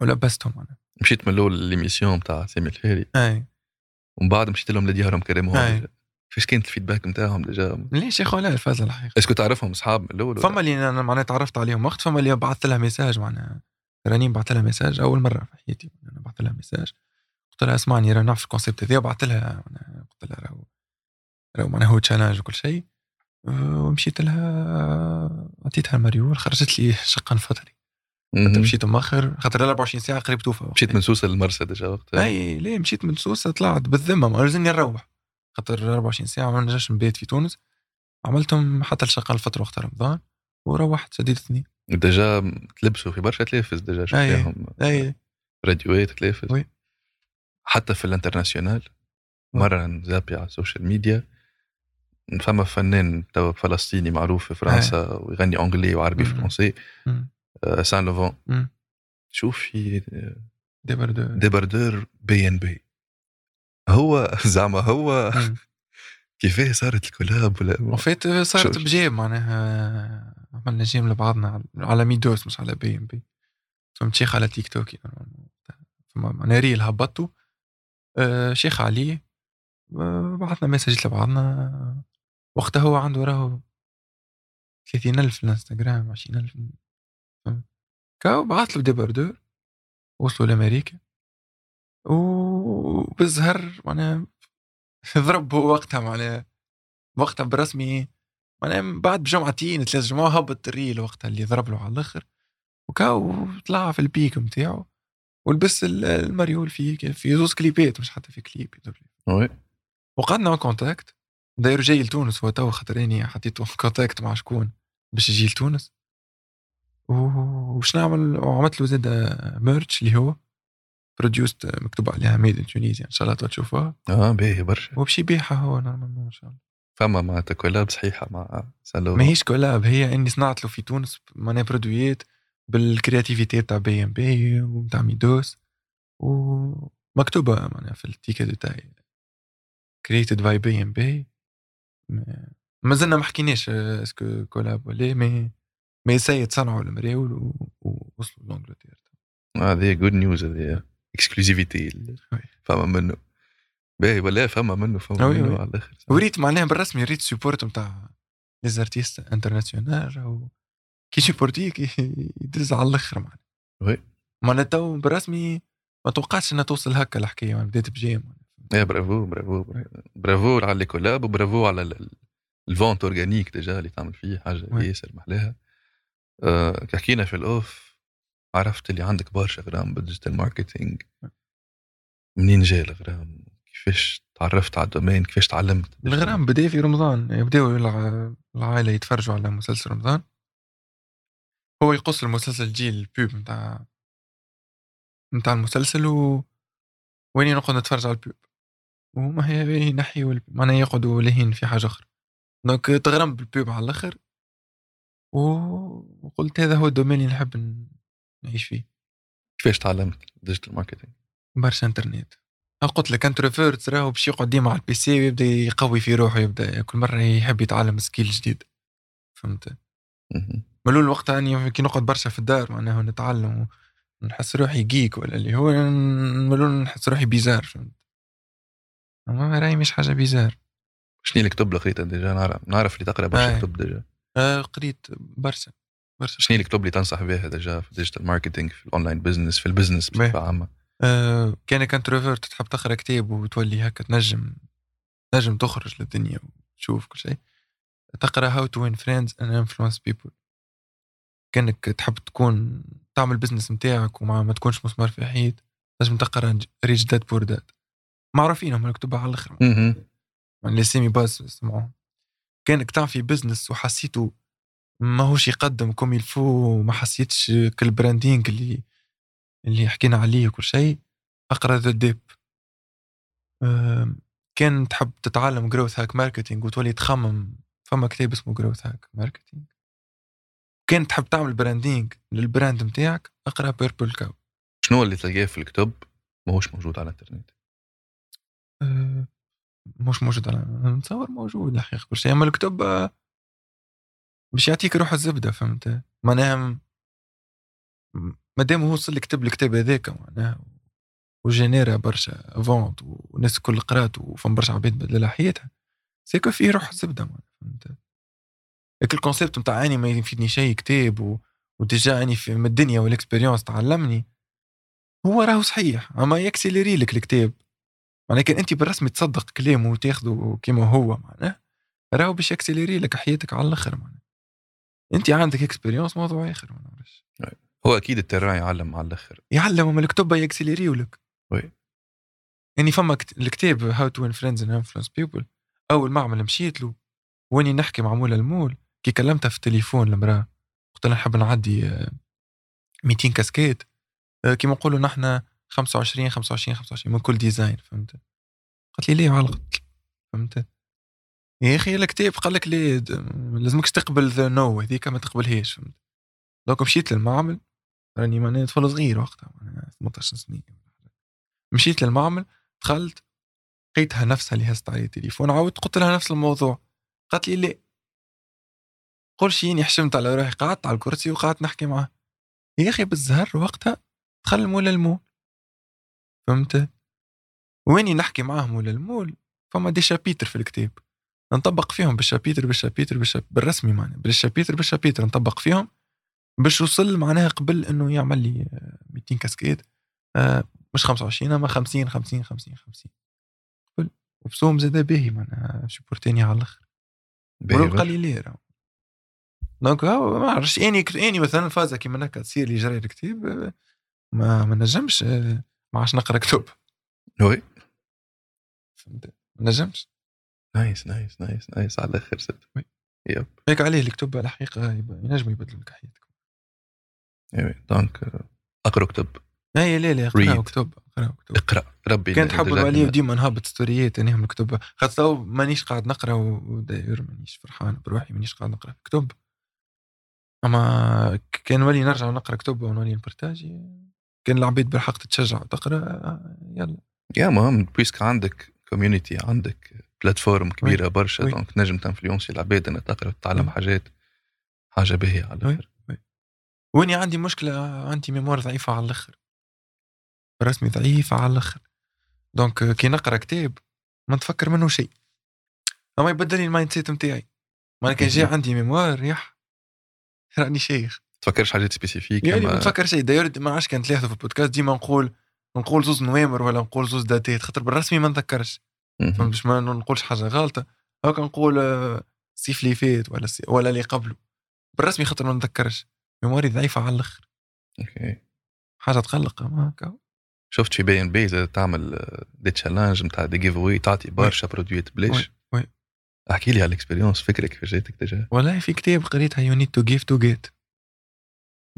[SPEAKER 1] ولبستهم أنا.
[SPEAKER 2] مشيت من الأول l'émission نتاع سامي الفهري
[SPEAKER 1] أي.
[SPEAKER 2] ومن بعد مشيت لهم لديارهم carrément
[SPEAKER 1] أي.
[SPEAKER 2] كيفاش كانت ال feedback نتاعهم déjà
[SPEAKER 1] ليش يا اخو لا الفازه الحقيقة.
[SPEAKER 2] est-ce que تعرفهم أصحاب من الأول؟
[SPEAKER 1] فما اللي أنا معناها تعرفت عليهم وقت فما اللي بعثت لها message معناها راني بعثت لها message أول مرة في حياتي أنا بعثت لها ميساج. قلت لها اسمعني راه نعرف ال concept هذا وبعثت لها قلت لها راهو راهو معناها هو challenge وكل شيء أه، ومشيت لها عطيتها المريول خرجت لي شقان
[SPEAKER 2] فطر.
[SPEAKER 1] مشيت مؤخر خاطر 24 ساعة قريب توفى.
[SPEAKER 2] مشيت من سوسه للمرسى déjà وقتها؟
[SPEAKER 1] أي ليه مشيت من سوسه طلعت بالذمة ما لازمني نروح خاطر 24 ساعة ما نجمش نبيت في تونس. عملتهم حتى لشقان الفطر وقت رمضان وروحت شديد اثنين
[SPEAKER 2] déjà تلبسوا في برشا تلافز déjà شفناهم
[SPEAKER 1] أي
[SPEAKER 2] راديوات تلافز. حتى في ال
[SPEAKER 1] international.
[SPEAKER 2] مرة نزابي على ال social media. فما فنان توا فلسطيني معروف في فرنسا ويغني anglais وعربي. فرنسي
[SPEAKER 1] مم.
[SPEAKER 2] آه، سان لوفون. شوف في
[SPEAKER 1] ديبردو
[SPEAKER 2] ديباردور بي ان بي هو زعما هو. كيفاه صارت الكولاب ولا
[SPEAKER 1] وفيت صارت
[SPEAKER 2] شو-
[SPEAKER 1] بجيب معناها عملنا جيم لبعضنا على- ميدوس مش على بي ام بي فهمت شيخ على تيك توك يعني. فما معناها ريل هبطته آه، شيخ عليه آه، بعثنا مسج لبعضنا وقتها هو عنده راهو 30000 في الانستغرام 20000 فهمت؟ كاو بعث له débardeur وصلوا لأمريكا وبالزهر معناها ضرب وقتها معناها وقتها برسمي معناها بعد بجمعتين ثلاث جمعة هبط ال reel وقتها اللي ضرب له على الآخر وكاو طلع في ال pic نتاعو ولبس ال- المريول في في زوز كليبات مش حتى في كليب.
[SPEAKER 2] oui
[SPEAKER 1] وقعدنا contact داير جاي لتونس هو تو خاطر اني حطيته في contact مع شكون؟ باش يجي لتونس؟ وش نعمل؟ وعملت له زاد merch اللي هو produced مكتوب عليها made in Tunisia إن شاء الله تشوفوها.
[SPEAKER 2] آه باهي برشا.
[SPEAKER 1] وباش يبيعها هو normalement إن شاء الله.
[SPEAKER 2] فما معناتها collab صحيحة مع سالو
[SPEAKER 1] ماهيش collab هي إني صنعت له في تونس معناها produitيت بال créativité تاع بي ام بي وتاع ميدوس. ومكتوبة معناها في ال étiquette تاعي created by BEY & BEY ما زلنا ما حكيناش آه، est-ce que collab ولا مي مي سيد صنعوا المراول ووصلوا ل Angleterre
[SPEAKER 2] هذه good news هذه exclusivité
[SPEAKER 1] oui.
[SPEAKER 2] فما منه باهي ولا فما منه فما منه. على الآخر
[SPEAKER 1] وريت معناها بالرسمي ريت support نتاع les artistes international كي supportيك يدز على الآخر معناها
[SPEAKER 2] oui.
[SPEAKER 1] معناها تو بالرسمي ما توقعتش إنها توصل هكا الحكاية بدات ب j'aime
[SPEAKER 2] يا bravo bravo bravo على les collabs و bravo على ال- ال- ال vente organique déjà اللي تعمل فيه
[SPEAKER 1] حاجة.
[SPEAKER 2] ياسر محلاها أه كي حكينا في ال off عرفت اللي عندك برشا غرام بال digital marketing منين جا الغرام؟ كيفاش تعرفت على ال domaine؟ كيفاش تعلمت؟
[SPEAKER 1] الغرام بدأ في رمضان يبداو الع- العائلة يتفرجوا على مسلسل رمضان. هو يقص المسلسل يجي ال pub نتاع نتاع المسلسل و وين نقعد نتفرج على ال pub؟ وما هي ينحيوا الب- معناها يقعدوا لاهين في حاجة أخرى. donc تغرم بال pub على الآخر. وقلت هذا هو ال domaine اللي نحب نعيش فيه.
[SPEAKER 2] كيفاش تعلمت digital marketing
[SPEAKER 1] برشا إنترنت. قلت لك introvert راهو باش يقعد ديما على ال PC ويبدأ يقوي في روحه يبدا كل مرة يحب يتعلم skill جديد. فهمت؟ ملول وقتها اني كي نقعد برشا في الدار معناها نتعلم نحس روحي geek ولا اللي هو ملول نحس روحي bizarre فهمت؟ راهي مش حاجة bizarre.
[SPEAKER 2] شنو الكتب اللي قريتها déjà نعرف نعرف اللي تقرأ برشا. كتب déjà.
[SPEAKER 1] آه قريت برشا برشا
[SPEAKER 2] شنو الكتب اللي تنصح بها déjà في ال digital marketing في ال online business في ال
[SPEAKER 1] business.
[SPEAKER 2] بصفة عامة؟
[SPEAKER 1] آه كأنك introvert تحب تقرأ كتاب وتولي هكا تنجم تنجم تخرج للدنيا وتشوف كل شيء. تقرأ How to Win Friends and Influence People كأنك تحب تكون تعمل business نتاعك وما ما تكونش مسمار في حيط. لازم تقرأ Rich Dad Poor Dad معروفين هم الكتب على
[SPEAKER 2] الآخر.
[SPEAKER 1] يعني اللي c'est mes bases اسمعوهم كانك تعمل business وحسيته ماهوش يقدم comme il faut وما حسيتش كل branding اللي اللي حكينا عليه وكل شيء. أقرأ The Dip كان تحب تتعلم growth hack marketing وتولي تخمم. فما كتاب اسمه Growth Hack Marketing كان تحب تعمل branding لل brand نتاعك أقرأ Purple Cow
[SPEAKER 2] شنو اللي تلقاه في الكتب ماهوش موجود على
[SPEAKER 1] الإنترنت؟ مش موجود. على نتصور موجود الحقيقة كل شيء. أما الكتب آه، باش يعطيك روح الزبدة فهمت؟ معناها مادام هو وصل كتب الكتاب هذاك معناها و généra برشا ventes والناس الكل قرات وفهم برشا عباد بدل حياتها. c'est que فيه روح الزبدة معناها فهمت؟ هيك ال concept نتاع أني ما يفيدني شيء كتاب و... و déjà أني في من الدنيا وال expérience تعلمني هو راهو صحيح. أما ي accélérer لك الكتاب. معناها كان انت بالرسمي تصدق كلامه وتاخذه كما هو معناه راهو باش ي accélérer لك حياتك على الآخر معناها. انت عندك expérience موضوع آخر ما نعرفش
[SPEAKER 2] هو أكيد التراعي يعلم على الآخر.
[SPEAKER 1] يعلم من الكتب ي accélérer و لك
[SPEAKER 2] oui.
[SPEAKER 1] يعني فما كت- الكتاب How to Friends and Influence People أول معمل مشيت له وأني نحكي مع مولا المول كي كلمتها في التليفون المراه قلت لها نحب نعدي آه، 200 كاسكيت. آه، كيما نقولوا نحن 25 25 25 من كل design فهمت؟ قالت لي ليه علقت؟ فهمت؟ يا أخي الكتاب قال لك ليه؟ د- لازمكش تقبل the no هذيك ما تقبلهاش فهمت؟ donc مشيت للمعمل راني معناها طفل صغير وقتها معناها 18 سنه مشيت للمعمل دخلت لقيتها نفسها اللي هزت علي التليفون عاودت قلت لها نفس الموضوع. قالت لي لا شيني حشمت على روحي قعدت على الكرسي وقعدت نحكي معاه. يا أخي بالزهر وقتها دخل مول المول فهمت؟ ويني نحكي معاه مول المول؟ فما دي شابيتر في الكتاب. نطبق فيهم بالشابيتر بالشابيتر بالشاب بالرسمي معناها. بالشابيتر بالشابيتر نطبق فيهم باش وصل معناها قبل إنه يعمل لي آه، 200 كاسكيد آه، مش 25 أما 50 50 50 50 قبل وبسوم زاد باهي معناها شبورتيني على الأخر. ولو قليلين راهو. دونك هاو ما عرفتش. إني إني مثلا فازة كيما هكا تصير لي جري الكتاب آه، ما ما نجمش آه، ما عادش نقرأ كتب.
[SPEAKER 2] oui
[SPEAKER 1] فهمت؟ ما نجمش.
[SPEAKER 2] nice nice nice nice. على الآخر
[SPEAKER 1] oui.
[SPEAKER 2] yep.
[SPEAKER 1] هيك عليه الكتب على الحقيقة يب- ينجموا يبدلوا لك حياتك
[SPEAKER 2] أيوه donc اقرأ كتب.
[SPEAKER 1] اي لا لا
[SPEAKER 2] Read.
[SPEAKER 1] كتب اقراو كتب.
[SPEAKER 2] اقرأ. ربي
[SPEAKER 1] كان
[SPEAKER 2] رجعتنا-
[SPEAKER 1] نوليو ديما نهبط story ات انهم الكتب خاطر مانيش قاعد نقرأ وداير مانيش فرحان بروحي مانيش قاعد نقرأ كتب. أما كان نولي نرجع نقرأ كتب ونولي ن partager. كان العبيد بالحق تتشجع وتقرا آه، يلا.
[SPEAKER 2] يا مهم puisque عندك community عندك plateforme كبيرة برشا
[SPEAKER 1] oui.
[SPEAKER 2] donc تنجم ت influencer العباد انها تقرأ وتتعلم
[SPEAKER 1] oui.
[SPEAKER 2] حاجات حاجة باهية على. الآخر.
[SPEAKER 1] وأني عندي مشكلة عندي mémoire ضعيفة على الآخر. رسمي ضعيفه على الآخر. donc كي نقرأ كتاب ما نتفكر منه شيء. أما يبدل لي ال mindset نتاعي ما كان جاي عندي mémoire يح راني شيخ.
[SPEAKER 2] تفكرش حاجات spécifiques
[SPEAKER 1] يعني ما نتفكر شيء داير ما عادش كان تلاحظوا في البودكاست. ديما نقول نقول زوز نوامر ولا نقول زوز date ات خاطر بالرسمي ما نتذكرش
[SPEAKER 2] مهم.
[SPEAKER 1] فهمت باش ما نقولش حاجة غلطة. هاكا نقول آه، الصيف اللي فات ولا السي- ولا اللي قبله. بالرسمي خاطر ما نتذكرش memory ضعيفة على الأخر.
[SPEAKER 2] OK.
[SPEAKER 1] حاجة تقلق ما هكا.
[SPEAKER 2] شفت في بي إن بي تعمل آه، des challenges نتاع des giveaways تعطي برشا produit ات بلاش
[SPEAKER 1] oui، oui.
[SPEAKER 2] احكي لي على ال expérience فكرك كيفاش جاتك déjà
[SPEAKER 1] والله في كتاب قريتها you need to give to get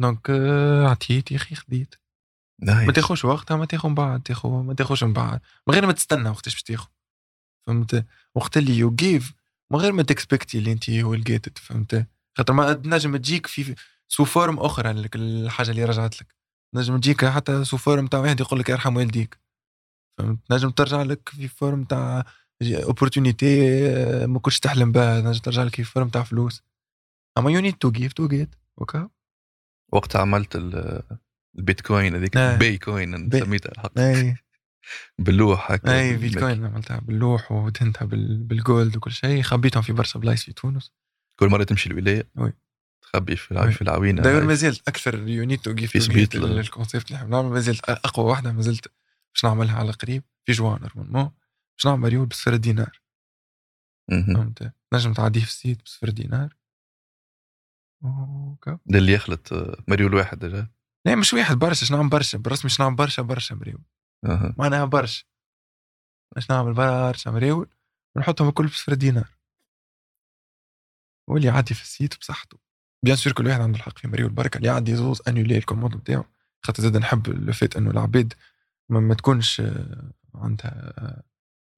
[SPEAKER 1] donc آه، عطيت يا أخي خديت. ما تاخوش وقتها ما تاخو من بعد تاخو ما تاخوش من بعد. من غير ما تستنى وقتاش باش تاخو فهمت؟ وقت اللي you give من غير ما ت expecter اللي أنت هو لقيت فهمت؟ خاطر ما تنجم تجيك في sous forme أخرى لك الحاجة اللي رجعت لك. نجم تجيك حتى sous forme تاع واحد يقول لك ارحم والديك. فهمت؟ نجم ترجع لك في فورم تاع اوبورتونيتي ما كنتش تحلم بها. نجم ترجع لك في فورم تاع فلوس. أما يو نيد تو جيف تو جيت أوكي؟
[SPEAKER 2] وقتها عملت ال- البيتكوين هذيك
[SPEAKER 1] آه.
[SPEAKER 2] بي كوين
[SPEAKER 1] بي-
[SPEAKER 2] سميتها الحق.
[SPEAKER 1] اي
[SPEAKER 2] باللوح هكا
[SPEAKER 1] اي بيتكوين عملتها باللوح ودهنتها بال- بالجولد وكل شيء. خبيتهم في برشا بلايص في تونس.
[SPEAKER 2] كل مرة تمشي الولاية
[SPEAKER 1] وي.
[SPEAKER 2] تخبي في في العوينة.
[SPEAKER 1] داير
[SPEAKER 2] هاي.
[SPEAKER 1] ما زلت أكثر يونيت
[SPEAKER 2] في سبيط ل-
[SPEAKER 1] الكونسيبت اللي نعمل ما زلت أقوى واحدة ما زلت باش نعملها على قريب. في جوان normalement باش نعمل مريول بصفر دينار. فهمت؟ نجم تعديه في ال site بصفر دينار. اوكا
[SPEAKER 2] ده اللي يخلط آه، مريول واحد
[SPEAKER 1] لا مش واحد برشا شنعمل برشا؟ بالرسمي شنعمل برشا برشا مريول
[SPEAKER 2] أها.
[SPEAKER 1] معناها برشا. باش نعمل برشا مريول ونحطهم الكل بصفر دينار. واللي يعدي في ال site بصحته. bien sûr كل واحد عنده الحق في مريول بركه اللي يعدي زوز annuler ال commande نتاعو خاطر زاد نحب ال fait إنه العباد ما, ما تكونش آه، عندها آه،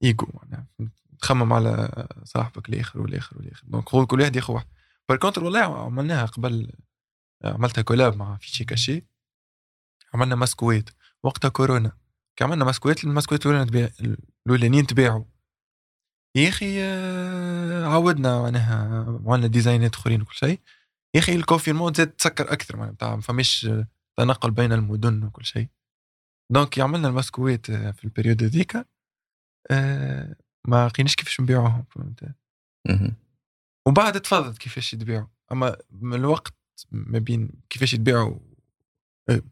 [SPEAKER 1] ايجو معناها تخمم على صاحبك الآخر والآخر والآخر. donc كل واحد ياخذ واحد. par contre والله عملناها قبل عملتها collab مع فيشي كاشي عملنا ماسكويت وقتها كورونا. كي عملنا ماسكويت الماسكويت الاولانيين تباع الأولانيين تباعوا يا أخي آه، عودنا معناها عملنا ديزاينات آخرين وكل شيء. يا أخي ال confinement زاد تسكر أكثر معناها ما فماش تنقل بين المدن وكل شيء. donc عملنا الماسكويت آه، في ال période هذيك آه، ما لقيناش كيفاش نبيعوهم فهمت. وبعد تفضلت كيفاش يتباعوا أما من الوقت ما بين كيفاش يتباعوا آه،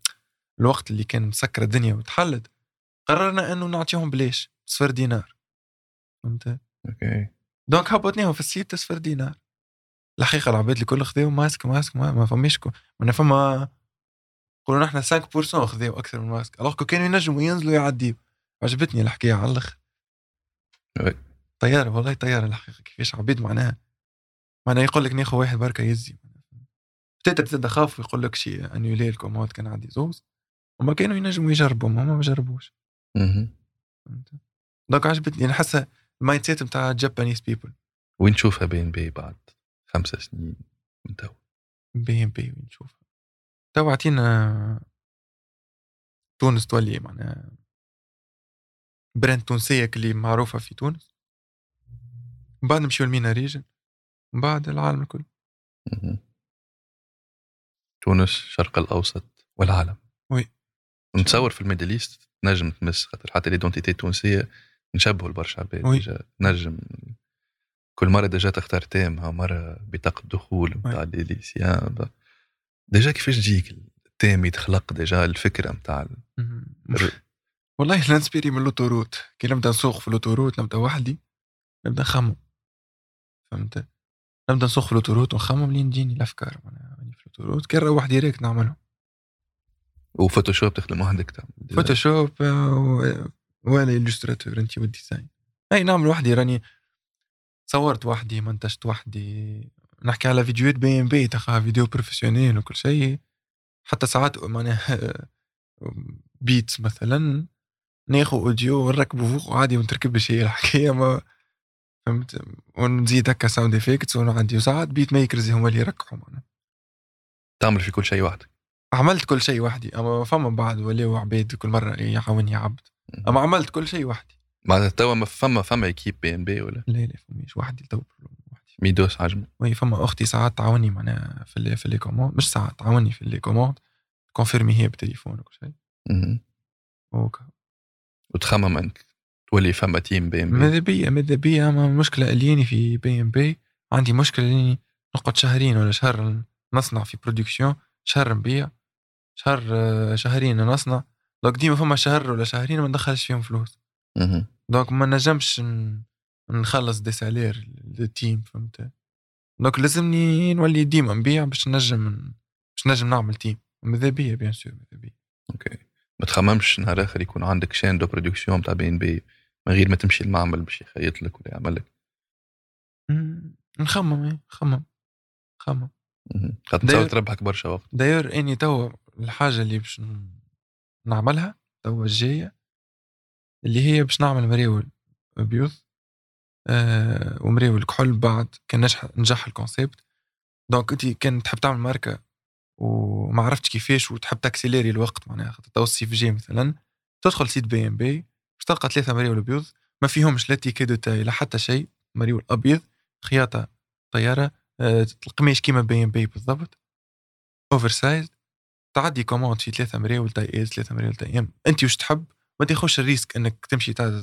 [SPEAKER 1] الوقت اللي كان مسكر الدنيا وتحلت قررنا إنه نعطيهم بلاش صفر دينار. فهمت؟
[SPEAKER 2] OK.
[SPEAKER 1] donc هبطناهم في ال site صفر دينار. الحقيقة العباد الكل خذاو masque masque ما, ما فماش ما فما قولوا نحن 5% خذاو أكثر من masque. alors que كانوا ينجموا ينزلوا يعديوا. عجبتني الحكاية على
[SPEAKER 2] الأخر.
[SPEAKER 1] طيارة والله طيارة الحقيقة كيفاش عبيد معناها. معناها يقول لك ناخذ واحد بركه يزي. تقدر تزيد خاف ويقول لك شيء انيولي ال commande كان عندي زوز وما كانوا ينجموا يجربوا هما ما جربوش. donc عجبتني أنا حاسة ال mindset نتاع Japanese people
[SPEAKER 2] وين تشوفها بين بي بعد خمس سنين من تو
[SPEAKER 1] بي ام بي وين نشوفها تو عطينا تونس تولي معناها brand تونسية اللي معروفة في تونس. بعد نمشيو ل MENA region من بعد العالم الكل.
[SPEAKER 2] تونس الشرق الأوسط والعالم.
[SPEAKER 1] oui.
[SPEAKER 2] نتصور في ال Middle East نجم تمس خاطر حتى l'identité التونسية نشبهوا لبرشا عباد نجم. كل مرة déjà تختار thème ها مرة بطاقة دخول نتاع. les lycéens déjà كيفاش تجيك ال thème يتخلق déjà الفكرة نتاع ال-
[SPEAKER 1] والله ننسبيري من l'autoroute. كي نبدأ نسوق في l'autoroute نبدأ وحدي نبدأ نخمم فهمت؟ نبدا نسوق في ال autoroute ونخمم لين تجيني الأفكار. معناها في ال autoroute كي نروح direct نعملهم
[SPEAKER 2] و Photoshop تخدم وحدك تعمل
[SPEAKER 1] Photoshop آه، ولا Illustrator أنت وال design. أي نعمل وحدي راني صورت وحدي منتجت وحدي. نحكي على فيديوهات بي إم بي تاخها vidéo professionnelle وكل شيء. حتى ساعات معناها beats مثلا. ناخذ audio ونركبه فوق عادي ونتركبش هي الحكاية ما فهمت؟ ونزيد هكا sound effects ونعدي وساعات beat makers هما اللي يركحوا معناها
[SPEAKER 2] تعمل في كل شيء وحدك.
[SPEAKER 1] عملت كل شيء وحدي. أما فما بعد ولاو عباد كل مرة يعاوني عبد أما عملت كل شيء وحدي.
[SPEAKER 2] معناتها توا ما فما فما équipe بي ام بي ولا؟
[SPEAKER 1] لا لا فماش وحدي تو وحدي.
[SPEAKER 2] ميدوس عجمي
[SPEAKER 1] oui فما أختي ساعات تعاوني معناها في اللي في les commandes مش ساعات تعاوني في les commandes كونفيرمي هي بالتليفون وكل شيء. OK.
[SPEAKER 2] وتخمم انك تولي فما team بي إم بي.
[SPEAKER 1] ماذا بيا ماذا بيا اما المشكلة الياني في بي إم بي. عندي مشكلة إني نقعد شهرين ولا شهر نصنع في production شهر نبيع شهر آه، شهرين نصنع. donc ديما فما شهر ولا شهرين ما ندخلش فيهم فلوس. donc ما نجمش نخلص des salaires لل team فهمت؟ donc لازمني نولي ديما نبيع باش نجم باش نجم نعمل team. ماذا بيا bien sûr ماذا بيا
[SPEAKER 2] OK. ما تخممش نهار آخر يكون عندك chaîne de production تاع بي ام بي. من غير ما تمشي المعمل باش يخيط لك ولا يعمل لك.
[SPEAKER 1] نخمم إيه، نخمم. نخمم.
[SPEAKER 2] مهم. خاطر تصور تربحك برشا وقت.
[SPEAKER 1] داير إني توا الحاجة اللي باش نعملها توا الجاية اللي هي باش نعمل مريول بيوض آه ومريول كحول بعد كان نجح نجح ال concept. donc انت كان تحب تعمل ماركة وما عرفتش كيفاش وتحب تاكسيليري الوقت معناها خاطر توا الصيف جاي مثلا تدخل site بي إم بي تلقى ثلاثة مريول بيوض ما فيهمش لا ticket de taille لا حتى شيء مريول أبيض خياطة طيارة آه، القماش كيما بي ام بي بالضبط. oversize تعدي commande في ثلاثة مريول taille S ثلاثة مريول taille M أنت وش تحب؟ ما تاخذش ال risque إنك تمشي تاع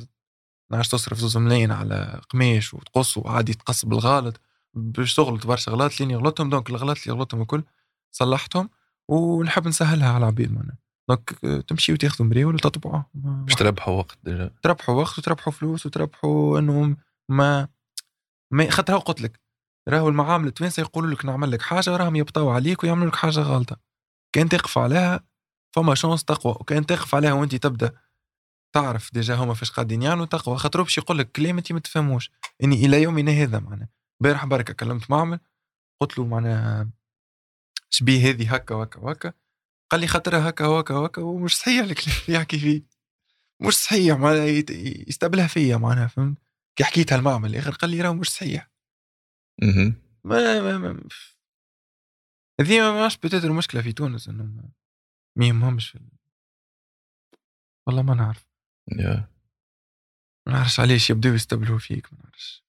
[SPEAKER 1] نعرفش تصرف زوز ملايين على قماش وتقص وعادي تقص بالغلط باش تغلط برشا غلط لين يغلطهم donc الغلط اللي يغلطهم الكل صلحتهم ونحب نسهلها على العبيد معناها. donc آه، تمشي وتاخذوا مريول وتطبعوا ما-
[SPEAKER 2] باش تربحوا وقت déjà.
[SPEAKER 1] تربحوا وقت وتربحوا فلوس وتربحوا انه ما ما خاطر هو قلت لك راهو المعامل التوانسة يقولوا لك نعمل لك حاجة وراهم يبطاو عليك ويعملوا لك حاجة غلطة. كان تقف عليها فما chance تقوى وكان تقف عليها وانت تبدأ تعرف déjà هما فاش قاعدين يعملوا تقوى. خاطر باش يقول لك كلام انت ما تفهموش. اني إلى يومنا هذا معناها. امبارح بركه كلمت معمل قلت له معناها شبيه هذه هكا وهكا وهكا. قال لي خاطرها هكا وهكا وهكا ومش صحيح الكلام اللي يحكي فيه. مش صحيح معناها يستقبلها فيا معناها فهمت؟ كي حكيتها المعمل الآخر قال لي راه مش صحيح.
[SPEAKER 2] مهم.
[SPEAKER 1] ما ما ما هذه ما ماش بتاتر المشكلة في تونس انه ما يهمهمش والله ما نعرف.
[SPEAKER 2] يا.
[SPEAKER 1] ما نعرفش علاش يبداو يستبلوا فيك ما نعرفش.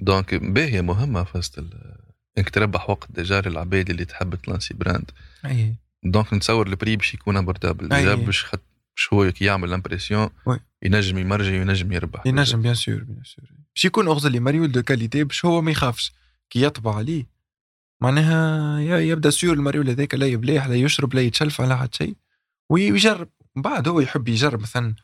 [SPEAKER 2] donc باهية مهمة فاست ال- إنك تربح وقت déjà للعباد اللي تحب تلانسي brand.
[SPEAKER 1] اي
[SPEAKER 2] donc نتصور ال prix باش يكون abordable
[SPEAKER 1] أي.
[SPEAKER 2] déjà باش خط باش هو كي يعمل
[SPEAKER 1] l'impression.
[SPEAKER 2] ينجم يمرجي وينجم يربح.
[SPEAKER 1] ينجم bien sûr bien sûr باش يكون اغزل لي مريول de qualité باش هو ما يخافش. كي يطبع عليه معناها يبدأ sûr المريول هذاك لا يبليح لا يشرب لا يتشلف على حد شيء ويجرب. من بعد هو يحب يجرب مثلا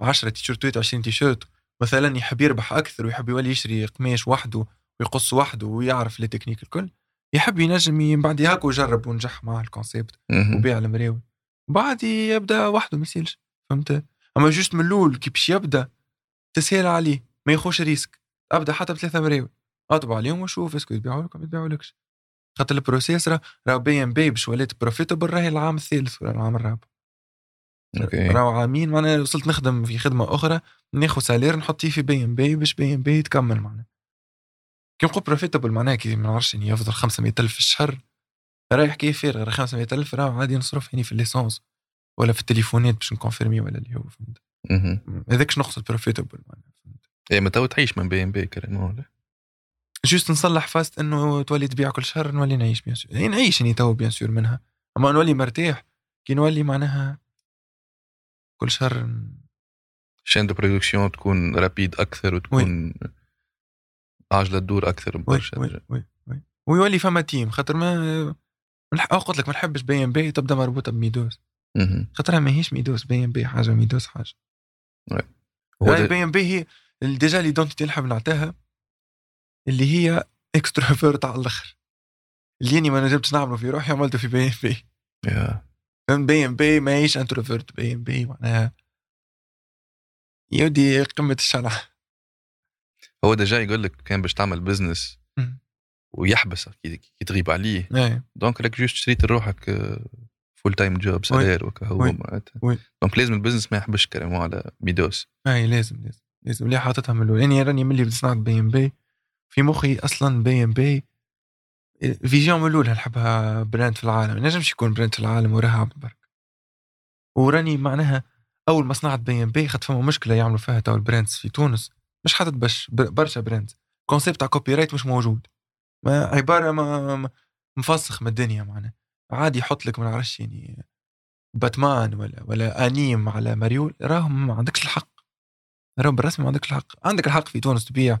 [SPEAKER 1] 10 تيشيرتات 20 تيشيرت مثلا يحب يربح أكثر ويحب يولي يشري قماش وحده ويقص وحده ويعرف les techniques الكل. يحب ينجم من بعد هاك ويجرب ونجح مع ال
[SPEAKER 2] concept.
[SPEAKER 1] وبيع المراوي. بعد يبدأ وحده ما يسيلش فهمت؟ أما juste من الأول كي باش يبدأ تسهيل عليه ما ياخوش risque. أبدأ حتى بثلاثة مراوي. أطبع عليهم وشوف est-ce que يبيعوا لك ما يبيعوا خاطر ال process راه بي ام بي باش ولات profitable راهي العام الثالث ولا العام الرابع.
[SPEAKER 2] أوكي.
[SPEAKER 1] راهو عامين معناها وصلت نخدم في خدمة أخرى ناخذ salaire نحط فيه في بي ام بي باش بي ام بي تكمل معناها كي نقول profitable معناها كي ما نعرفش يعني يفضل 500000 في الشهر؟ رايح كيف فارغ راه 500000 راه عادي نصرف يعني في ال l'essence ولا في التليفونات باش نconfirmي ولا اللي هو فهمت. هذاك شنو نقصد profitable معناها فهمت؟
[SPEAKER 2] إيه ما تو تعيش من بي ام بي carrément ولا؟
[SPEAKER 1] juste نصلح فاست إنه تولي تبيع كل شهر نولي نعيش bien sûr يعني نعيش يعني تو bien sûr منها. أما نولي مرتاح كي نولي معناها كل شهر
[SPEAKER 2] شين دو production تكون rapide أكثر وتكون عجله تدور أكثر
[SPEAKER 1] oui
[SPEAKER 2] برشا oui.
[SPEAKER 1] oui oui. ويولي فما team خاطر ما قلت لك ما نحبش بي إم بي تبدأ مربوطة بميدوس. خاطرها ماهيش ميدوس بي إم بي حاجة ميدوس حاجة.
[SPEAKER 2] هو ده-
[SPEAKER 1] بي إم بي هي déjà l'identité اللي نحب نعطيها اللي هي extrovert على الآخر. اللي اني ما نجمتش نعمله في روحي عملته في بي إم بي. فهمت؟ بي إم بي ماهيش introvert بي إم بي معناها يودي قمة الشنع
[SPEAKER 2] هو déjà يقول لك كان باش تعمل business
[SPEAKER 1] مم.
[SPEAKER 2] ويحبس كي تغيب عليه. donc راك juste شريت لروحك full time job salaire وكهو. معناتها. donc لازم ال business ما يحبش carrément على ميدوس
[SPEAKER 1] اي لازم لازم. لازم. اللي حاططها من الأول. اني راني ملي صنعت بي إم بي في مخي أصلا بي إم بي vision من الأول نحبها brand في العالم. ما نجمش يكون brand في العالم وراها عبد برك. وراني معناها أول ما صنعت بي إم بي خدت فما مشكلة يعملوا فيها تو ال brands في تونس. مش حاطط بش بر- برشا brands concept تاع copyright مش موجود. ما عبارة ما مفسخ من الدنيا معناها. عادي يحط لك ما نعرفش يعني باتمان ولا ولا أنيم على مريول راهم ما عندكش الحق. راهم بالرسمي ما عندكش الحق. عندك الحق في تونس تبيع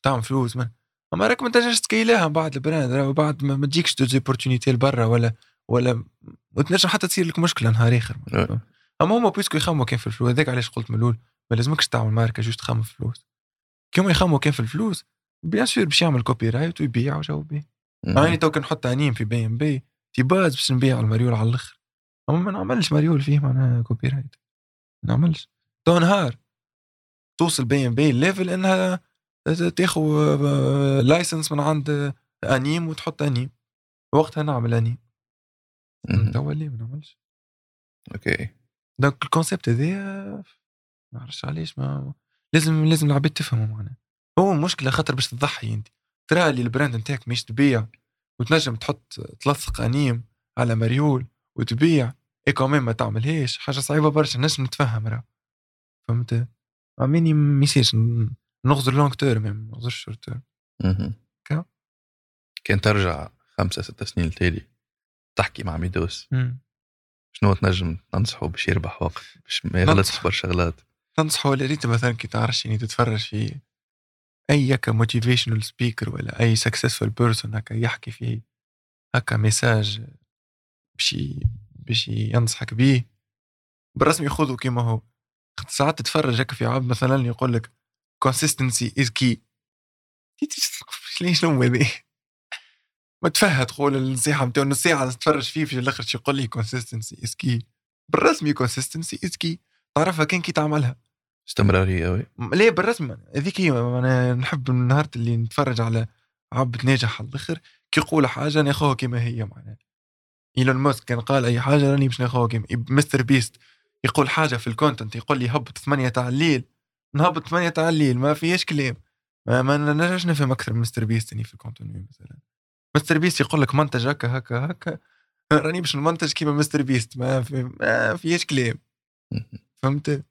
[SPEAKER 1] وتعمل فلوس من أما راك ما تنجمش تscaleيها بعد ال brand. بعد ما ما تجيكش des opportunités لبرا ولا ولا وتنجم حتى تصير لك مشكلة نهار آخر
[SPEAKER 2] أه.
[SPEAKER 1] أما هما puisque يخموا كان في الفلوس. هذاك علاش قلت من الأول ما لازمكش تعمل ماركة juste تخمم في الفلوس كي هما يخموا في الفلوس bien sûr باش يعمل copyright ويبيع وجو بيه. يعني تو كان نحط انيم في بي إم بي تيباز باش نبيع المريول على الأخر. أما ما نعملش مريول فيه معناها copyright ما نعملش. تو نهار. توصل بي إم بي level إنها تاخذ license من عند أنيم وتحط أنيم. وقتها نعمل
[SPEAKER 2] أنيم.
[SPEAKER 1] تو ليه ما نعملش.
[SPEAKER 2] okay.
[SPEAKER 1] donc ال concept هذايا ما نعرفش علاش ما لازم لازم العباد تفهموا معناها. هو مشكلة خاطر باش تضحي أنت. ترى اللي ال brand نتاعك مش تبيع وتنجم تحط تلصق أنيم على مريول وتبيع إي كومين ما تعملهاش. حاجة صعيبة برشا نجم نتفهم راه فهمت؟ عميني ما يصيرش. نغزر long term ما نغزرش
[SPEAKER 2] short
[SPEAKER 1] term.
[SPEAKER 2] كان ترجع خمسة ستة سنين التالي تحكي مع ميدوس. شنو تنجم تنصحه باش يربح وقت باش ما يغلطش. برشا غلط؟
[SPEAKER 1] تنصحه ولا ريت مثلا كي تعرفش يعني تتفرج في أي هكا motivational speaker ولا أي successful person هكا يحكي فيه هكا message باش باش ينصحك بيه. بالرسمي خذه كيما هو. ساعات تتفرج هكا في عبد مثلا يقول لك consistency is key. ليش شنو هذي ما تفهم تقول النصيحة نتاعو نص ساعة تتفرج فيه في الآخر يقول لي consistency is key. بالرسمي consistency is key. تعرفها كان كي تعملها.
[SPEAKER 2] استمرارية oui
[SPEAKER 1] ليه بالرسم؟ هذيك هي أنا نحب من نهار اللي نتفرج على عبد ناجح على الآخر. كي يقول حاجة ناخذها كما هي معناها. إيلون ماسك كان قال أي حاجة راني باش ناخذها كيما مستر بيست يقول حاجة في ال content يقول لي هبط 8 تاع الليل. نهبط 8 تاع الليل ما فيهاش كلام. ما, ما نجمش نفهم أكثر من مستر بيست يعني في ال content مثلا. مستر بيست يقول لك منتج هكا هكا هكا. راني باش نمنتج كيما مستر بيست ما في ما فيهاش كلام. فهمت؟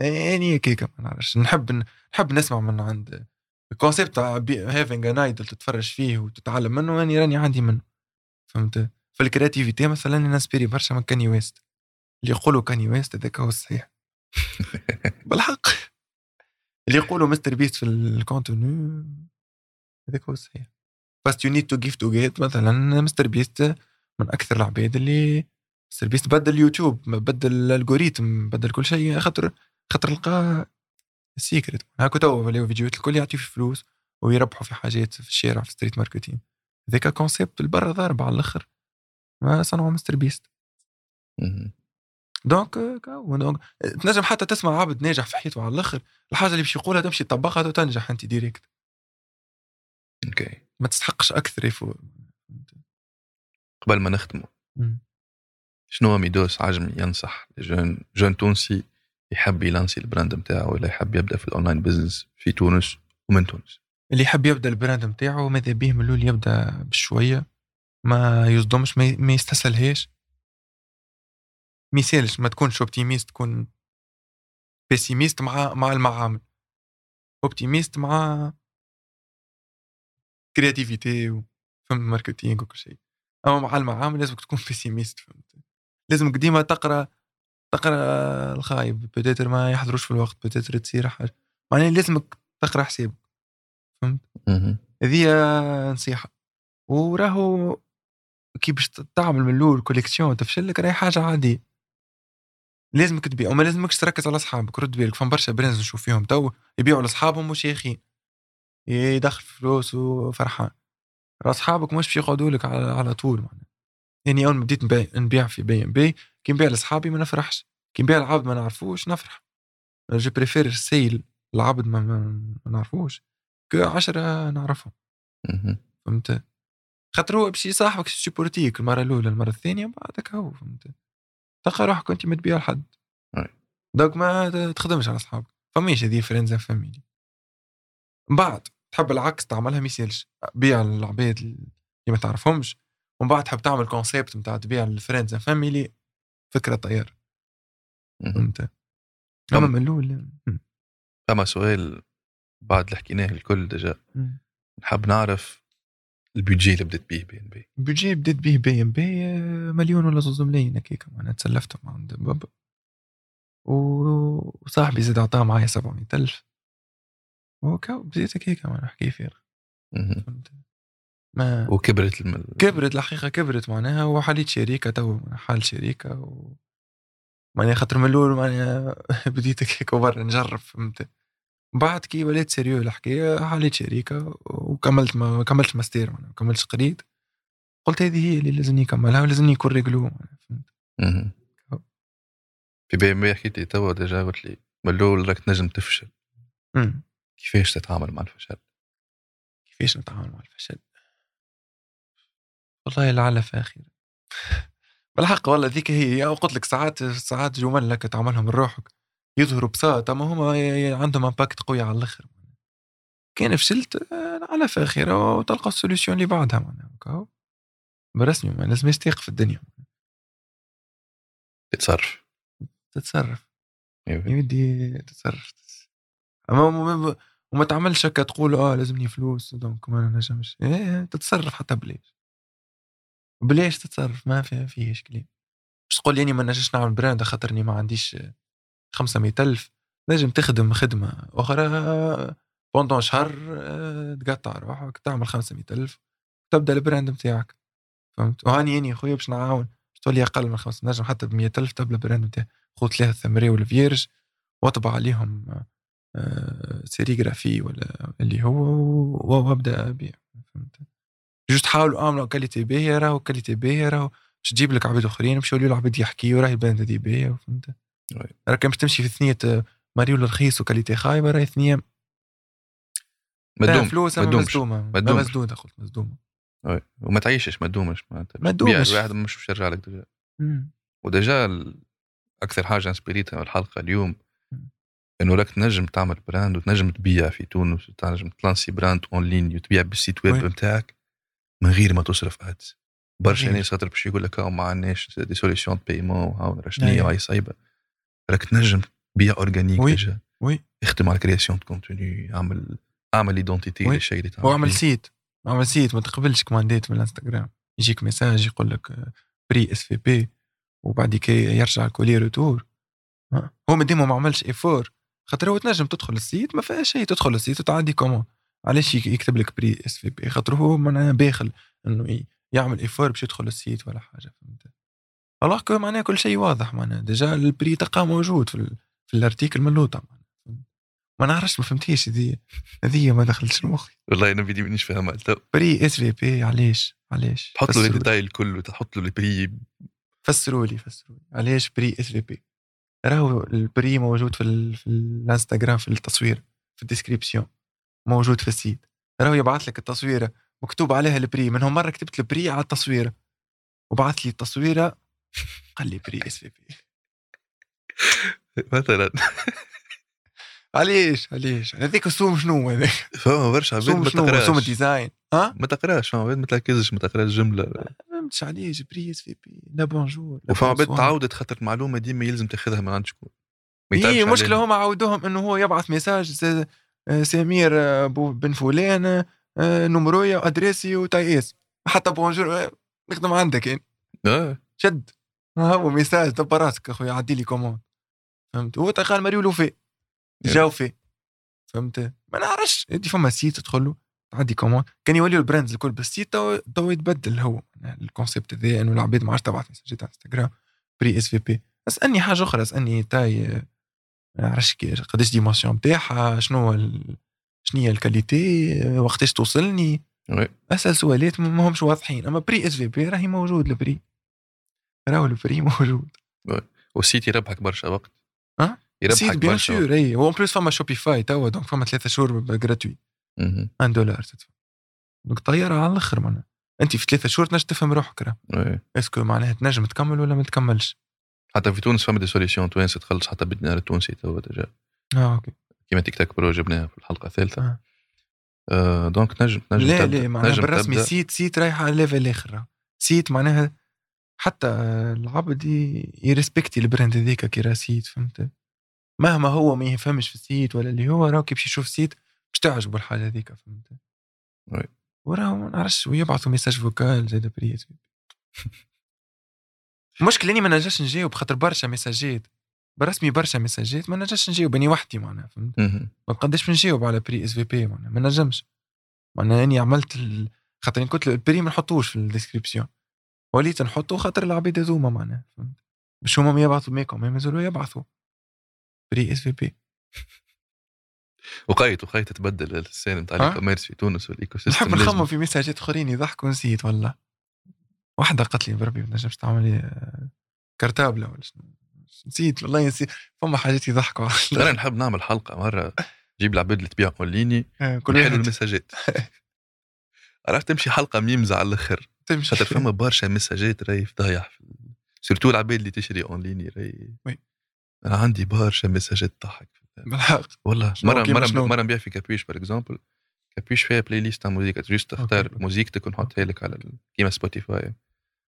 [SPEAKER 1] يعني كيكا ما نعرفش. نحب نحب نسمع من عند ال concept تاع having an idol تتفرج فيه وتتعلم منه يعني راني عندي منه. فهمت؟ في ال creativity مثلا أنا نinspiري برشا من كاني ويست. اللي يقولوا كاني ويست هذاك هو الصحيح. بالحق. اللي يقولوا مستر بيست في ال contenu هذاك هو الصحيح. بس you need to give to get مثلا مستر بيست من أكثر العباد اللي مستر بيست بدل اليوتيوب بدل ال algorithme بدل كل شيء خاطر خاطر لقى ال secret هاكا تو ولاو فيديوهات الكل يعطيو في فلوس ويربحوا في حاجات في الشارع في street marketing هذاك concept البرا ضارب على الأخر. ما صنعوا مستر بيست. donc donc تنجم حتى تسمع عبد ناجح في حياته على الأخر. الحاجة اللي باش يقولها تمشي تطبقها وتنجح أنت directe
[SPEAKER 2] OK
[SPEAKER 1] ما تستحقش أكثر يفو
[SPEAKER 2] قبل ما نختموا. شنو هو ميدوس عجم ينصح jeune jeune تونسي يحب يلانسي ال brand نتاعو ولا يحب يبدأ في ال online business في تونس ومن تونس.
[SPEAKER 1] اللي يحب يبدأ ال brand نتاعو ماذا بيه من الأول يبدأ بشوية ما يصدمش ما يستسهلهاش. ما يسالش ما تكونش optimiste تكون pessimiste مع مع المعامل. optimiste مع créativité وفهم marketing وكل شيء. أما مع المعامل لازمك تكون pessimiste فهمت؟ لازمك ديما تقرأ تقرأ الخايب peut-être ما يحضروش في الوقت peut-être تصير حاجة معناها لازمك تقرأ حسابك.
[SPEAKER 2] مهم.
[SPEAKER 1] هذه نصيحة. وراهو كي باش تعمل من الأول collection تفشل لك راهي حاجة عادية. لازمك تبيع وما لازمكش تركز على أصحابك رد بالك. فما برشا brands نشوف فيهم تو يبيعوا لأصحابهم وشيخين يدخل فلوس وفرحان. أصحابك مش باش يقعدوا لك على على طول معناها. يعني أول ما بديت نبيع, نبيع في BNB كي نبيع لاصحابي ما نفرحش كي نبيع العبد ما نعرفوش نفرح. je préfère ال seul العبد ما, ما, نعرفوش que عشرة نعرفهم. فهمت؟ خاطر هو باش يصاحبك يسيبورتيك المرة الأولى المرة الثانية بعدك هو فهمت؟ تلقى روحك انت ما تبيع لحد. donc ما تخدمش على اصحابك فماش هذه friends and family من بعد تحب العكس تعملها ما يسالش. بيع العباد اللي ما تعرفهمش. ومن بعد تحب تعمل concept نتاع تبيع ال friends and family فكرة
[SPEAKER 2] طيار.
[SPEAKER 1] فهمت. اما من الأول م.
[SPEAKER 2] فما سؤال بعد اللي حكيناه الكل ديجا. نحب نعرف البيدجي اللي بدات بيه بي ان بي
[SPEAKER 1] البيجي بديت به بي ام بي مليون ولا زوز ملايين هكاك أنا تسلفتهم عند بابا وصاحبي زاد عطاه معايا 700 ألف وكا بديت هكاك أنا نحكي فيها. فهمت ما
[SPEAKER 2] وكبرت الم...
[SPEAKER 1] كبرت الحقيقة كبرت معناها وحليت شركه تو حال شركه و معناها خاطر من الأول معناها بديت هيك برا نجرب فهمت؟ بعد كي وليت sérieux الحكاية حليت شركه وكملت ما كملتش ماستير معناها ما كملتش قريت. قلت هذه هي اللي لازمني نكملها ولازمني يكون معناها، فهمت.
[SPEAKER 2] في BNB حكيت لي توا déjà قلت لي من الأول راك تنجم تفشل. كيفاش تتعامل مع الفشل؟
[SPEAKER 1] كيفاش نتعامل مع الفشل؟ والله لعل فاخر بالحق والله ذيك هي يا قلت لك ساعات ساعات جمل لك تعملهم من روحك يظهروا بساطة أما هما عندهم امباكت قوي على الآخر. كان فشلت على فاخرة وتلقى السوليسيون اللي بعدها معناها. برسمي ما لازم يستيق في الدنيا.
[SPEAKER 2] تتصرف.
[SPEAKER 1] تتصرف. يودي تتصرف. أما ما- ما- وما تعملش هكا تقول آه لازمني فلوس دونك ما نجمش. إيه تتصرف حتى بلاش بلاش تتصرف ما فيها فيهش كلام مش تقول لي اني ما نجمش نعمل براند خاطرني ما عنديش 500 ألف نجم تخدم خدمة أخرى بوندون شهر تقطع روحك تعمل 500 ألف تبدأ البراند نتاعك فهمت؟ وهاني أني خويا باش نعاون باش تولي أقل من خمس نجم حتى ب 100 ألف تبدأ البراند نتاعي خذ ثلاثة ثمري والفيرج واطبع عليهم آه، سيريغرافي ولا اللي هو وأبدأ أبيع. فهمت؟ juste حاولوا اعملوا qualité باهيه راهو qualité باهيه راهو باش تجيب لك عباد اخرين باش يوليو العباد يحكيوا راهي ال brand هذه باهيه فهمت
[SPEAKER 2] oui.
[SPEAKER 1] راه كان باش تمشي في ثنية آه، ماريول رخيص و qualité خايبه راهي ثنية
[SPEAKER 2] تدوم
[SPEAKER 1] فلوس
[SPEAKER 2] ما تدومش.
[SPEAKER 1] مسدوده قلت مسدومه
[SPEAKER 2] oui. وما تعيشش ما تدومش معناتها
[SPEAKER 1] ما تدومش.
[SPEAKER 2] الواحد مش باش يرجع لك ال- أكثر حاجة انسبيريتها الحلقة اليوم. إنه راك تنجم تعمل brand وتنجم تبيع في تونس وتنجم تلانسي brand en ligne وتبيع بال site
[SPEAKER 1] web oui.
[SPEAKER 2] نتاعك من غير ما تصرف أدز برشا. ناس خاطر باش يقول لك هاو ما عندناش دي سوليسيون بايمون هاو
[SPEAKER 1] أي.
[SPEAKER 2] شنيا وهي صايبه راك تنجم تبيع اورجانيك
[SPEAKER 1] وي.
[SPEAKER 2] ديجا
[SPEAKER 1] وي
[SPEAKER 2] اخدم على كرياسيون كونتوني اعمل اعمل ايدونتيتي. للشيء اللي تعمل
[SPEAKER 1] واعمل. سيت اعمل سيت ما تقبلش كوماندات من الانستغرام يجيك ميساج يقول لك بري اس في بي وبعد كي يرجع الكولي روتور. هو ما ديما ما عملش ايفور خاطر هو تنجم تدخل السيت ما فيها شيء تدخل السيت وتعدي كومون علاش يك- يكتب لك prix SVP خاطر هو معناها باخل إنه ي- يعمل effort باش يدخل ال site ولا حاجة فهمت؟ الله كو معناها كل شيء واضح معناها. déjà ال prix تلقاه موجود في ال... في ال article من لوطا. ما نعرفش ما فهمتيش هذه هذه ما دخلتش مخي
[SPEAKER 2] والله أنا بدي مانيش فاهمها. تو
[SPEAKER 1] prix SVP علاش؟ علاش؟
[SPEAKER 2] تحط له. الديتاي الكل وتحط له ال prix.
[SPEAKER 1] فسروا لي فسروا لي علاش prix SVP؟ راهو ال prix موجود في ال... في الانستغرام في التصوير في ال description. موجود في ال site راهو يبعث لك التصويرة مكتوب عليها ال prix. منهم مرة كتبت ال prix على التصويرة. وبعث لي التصويرة. قال لي prix SVP.
[SPEAKER 2] مثلا.
[SPEAKER 1] علاش علاش هذيك السوم شنو هذاك
[SPEAKER 2] فما برشا عباد ما
[SPEAKER 1] شنو سوم
[SPEAKER 2] تقراش.
[SPEAKER 1] ال design. ها؟
[SPEAKER 2] ما تقراش فما عباد ما تركزش ما تقراش جملة.
[SPEAKER 1] ما فهمتش علاش prix SVP. لا bonjour
[SPEAKER 2] وفما عباد. تعودت خاطر المعلومه ديما يلزم تاخذها من عند شكون.
[SPEAKER 1] هي
[SPEAKER 2] عليها.
[SPEAKER 1] هما عودوهم إنه هو يبعث message سمير آه، بن فلان آه، نمرويا وادريسي وتايس حتى bonjour آه، نخدم عندك يعني.
[SPEAKER 2] آه
[SPEAKER 1] شد. ها هو message دبر راسك أخويا عدي les commandes. فهمت؟ هو قال مريول وفي جاو في فهمت؟ ما نعرفش. انت فما site تدخل له تعدي commande. كان يوليو ال brands الكل بال site tout tout يتبدل هو. ال concept هذا إنه العباد ما عادش تبعث message ات على إنستغرام prix s'il vous plaît. أسألني حاجة أخرى أسألني taille qui- قداش dimensions بتاعها شنو. شنو هي ال qualité آه، وقتاش توصلني
[SPEAKER 2] oui.
[SPEAKER 1] أسأل سؤالات ما همش واضحين أما prix s'il vous plaît راهي موجود ال prix راهو ال prix موجود
[SPEAKER 2] وال site يربحك برشا وقت
[SPEAKER 1] ها؟
[SPEAKER 2] يربحك
[SPEAKER 1] bien
[SPEAKER 2] برشا وقت.
[SPEAKER 1] sûr et en plus فما Shopify توا donc فما ثلاثة شهور gratuit
[SPEAKER 2] مهم.
[SPEAKER 1] 1 دولار تدفع donc طيارة على الأخر معناها انت في ثلاثة شهور تنجم تفهم روحك راه.
[SPEAKER 2] est-ce
[SPEAKER 1] que معناها تنجم تكمل ولا ما تكملش
[SPEAKER 2] حتى في تونس فما des solutions توانسه تخلص حتى بالدينار التونسي توا déjà
[SPEAKER 1] آه okay
[SPEAKER 2] كيما Tik Tak Pro جبناها في الحلقة الثالثة
[SPEAKER 1] آه.
[SPEAKER 2] آه donc نجم نجم
[SPEAKER 1] لا. لا معناها بالرسمي
[SPEAKER 2] تبدأ.
[SPEAKER 1] site site رايحة على level آخر. site معناها حتى العبد ي- ي respecter ال brand هذيك كي راه site فهمت مهما هو ما يفهمش في ال site ولا اللي هو راه كي باش يشوف site باش تعجبه الحاجة هذيك فهمت. وراه ما نعرفش ويبعثوا message vocal زاد prêt المشكلة إني ما نجاش نجاوب خاطر برشا message ات برسمي برشا message ات ما نجاش نجاوب. اني وحدي معناها فهمت. ما قداش نجاوب على prix s'il vous plaît معناها ما نجمش. معناها أني عملت ال... خاطر كنت ال prix ما نحطوش في ال description. وليت نحطه خاطر العباد هذوما معناها فهمت؟ باش هما ما يبعثوا ميكم ما مازالوا يبعثوا. prix s'il vous plaît
[SPEAKER 2] وقايت وقايت تتبدل ال scène نتاع؟
[SPEAKER 1] ال
[SPEAKER 2] e-commerce في تونس وال écosystème
[SPEAKER 1] نحب نخمم في message ات أخرين يضحكوا نسيت والله. واحدة قالت لي بربي ما تنجمش تعمل لي آه، cartable ة ولا شنو؟ نسيت والله نسيت. فما حاجات يضحكوا
[SPEAKER 2] أنا نحب نعمل حلقة مرة جيب العباد اللي تبيع en ligne
[SPEAKER 1] آه، كل واحد
[SPEAKER 2] ال message ات. عرفت تمشي حلقة memes على الأخر.
[SPEAKER 1] تمشي.
[SPEAKER 2] خاطر فما برشا message ات راهي ال- surtout العباد اللي تشري en ligne راهي.
[SPEAKER 1] oui.
[SPEAKER 2] أنا عندي برشا message ات تضحك.
[SPEAKER 1] بالحق.
[SPEAKER 2] والله مره مره؟ مرة نبيع في capuche par exemple capuche فيها playlist تاع موزيكا juste تختار. موزيكتك ونحطها لك على كيما Spotify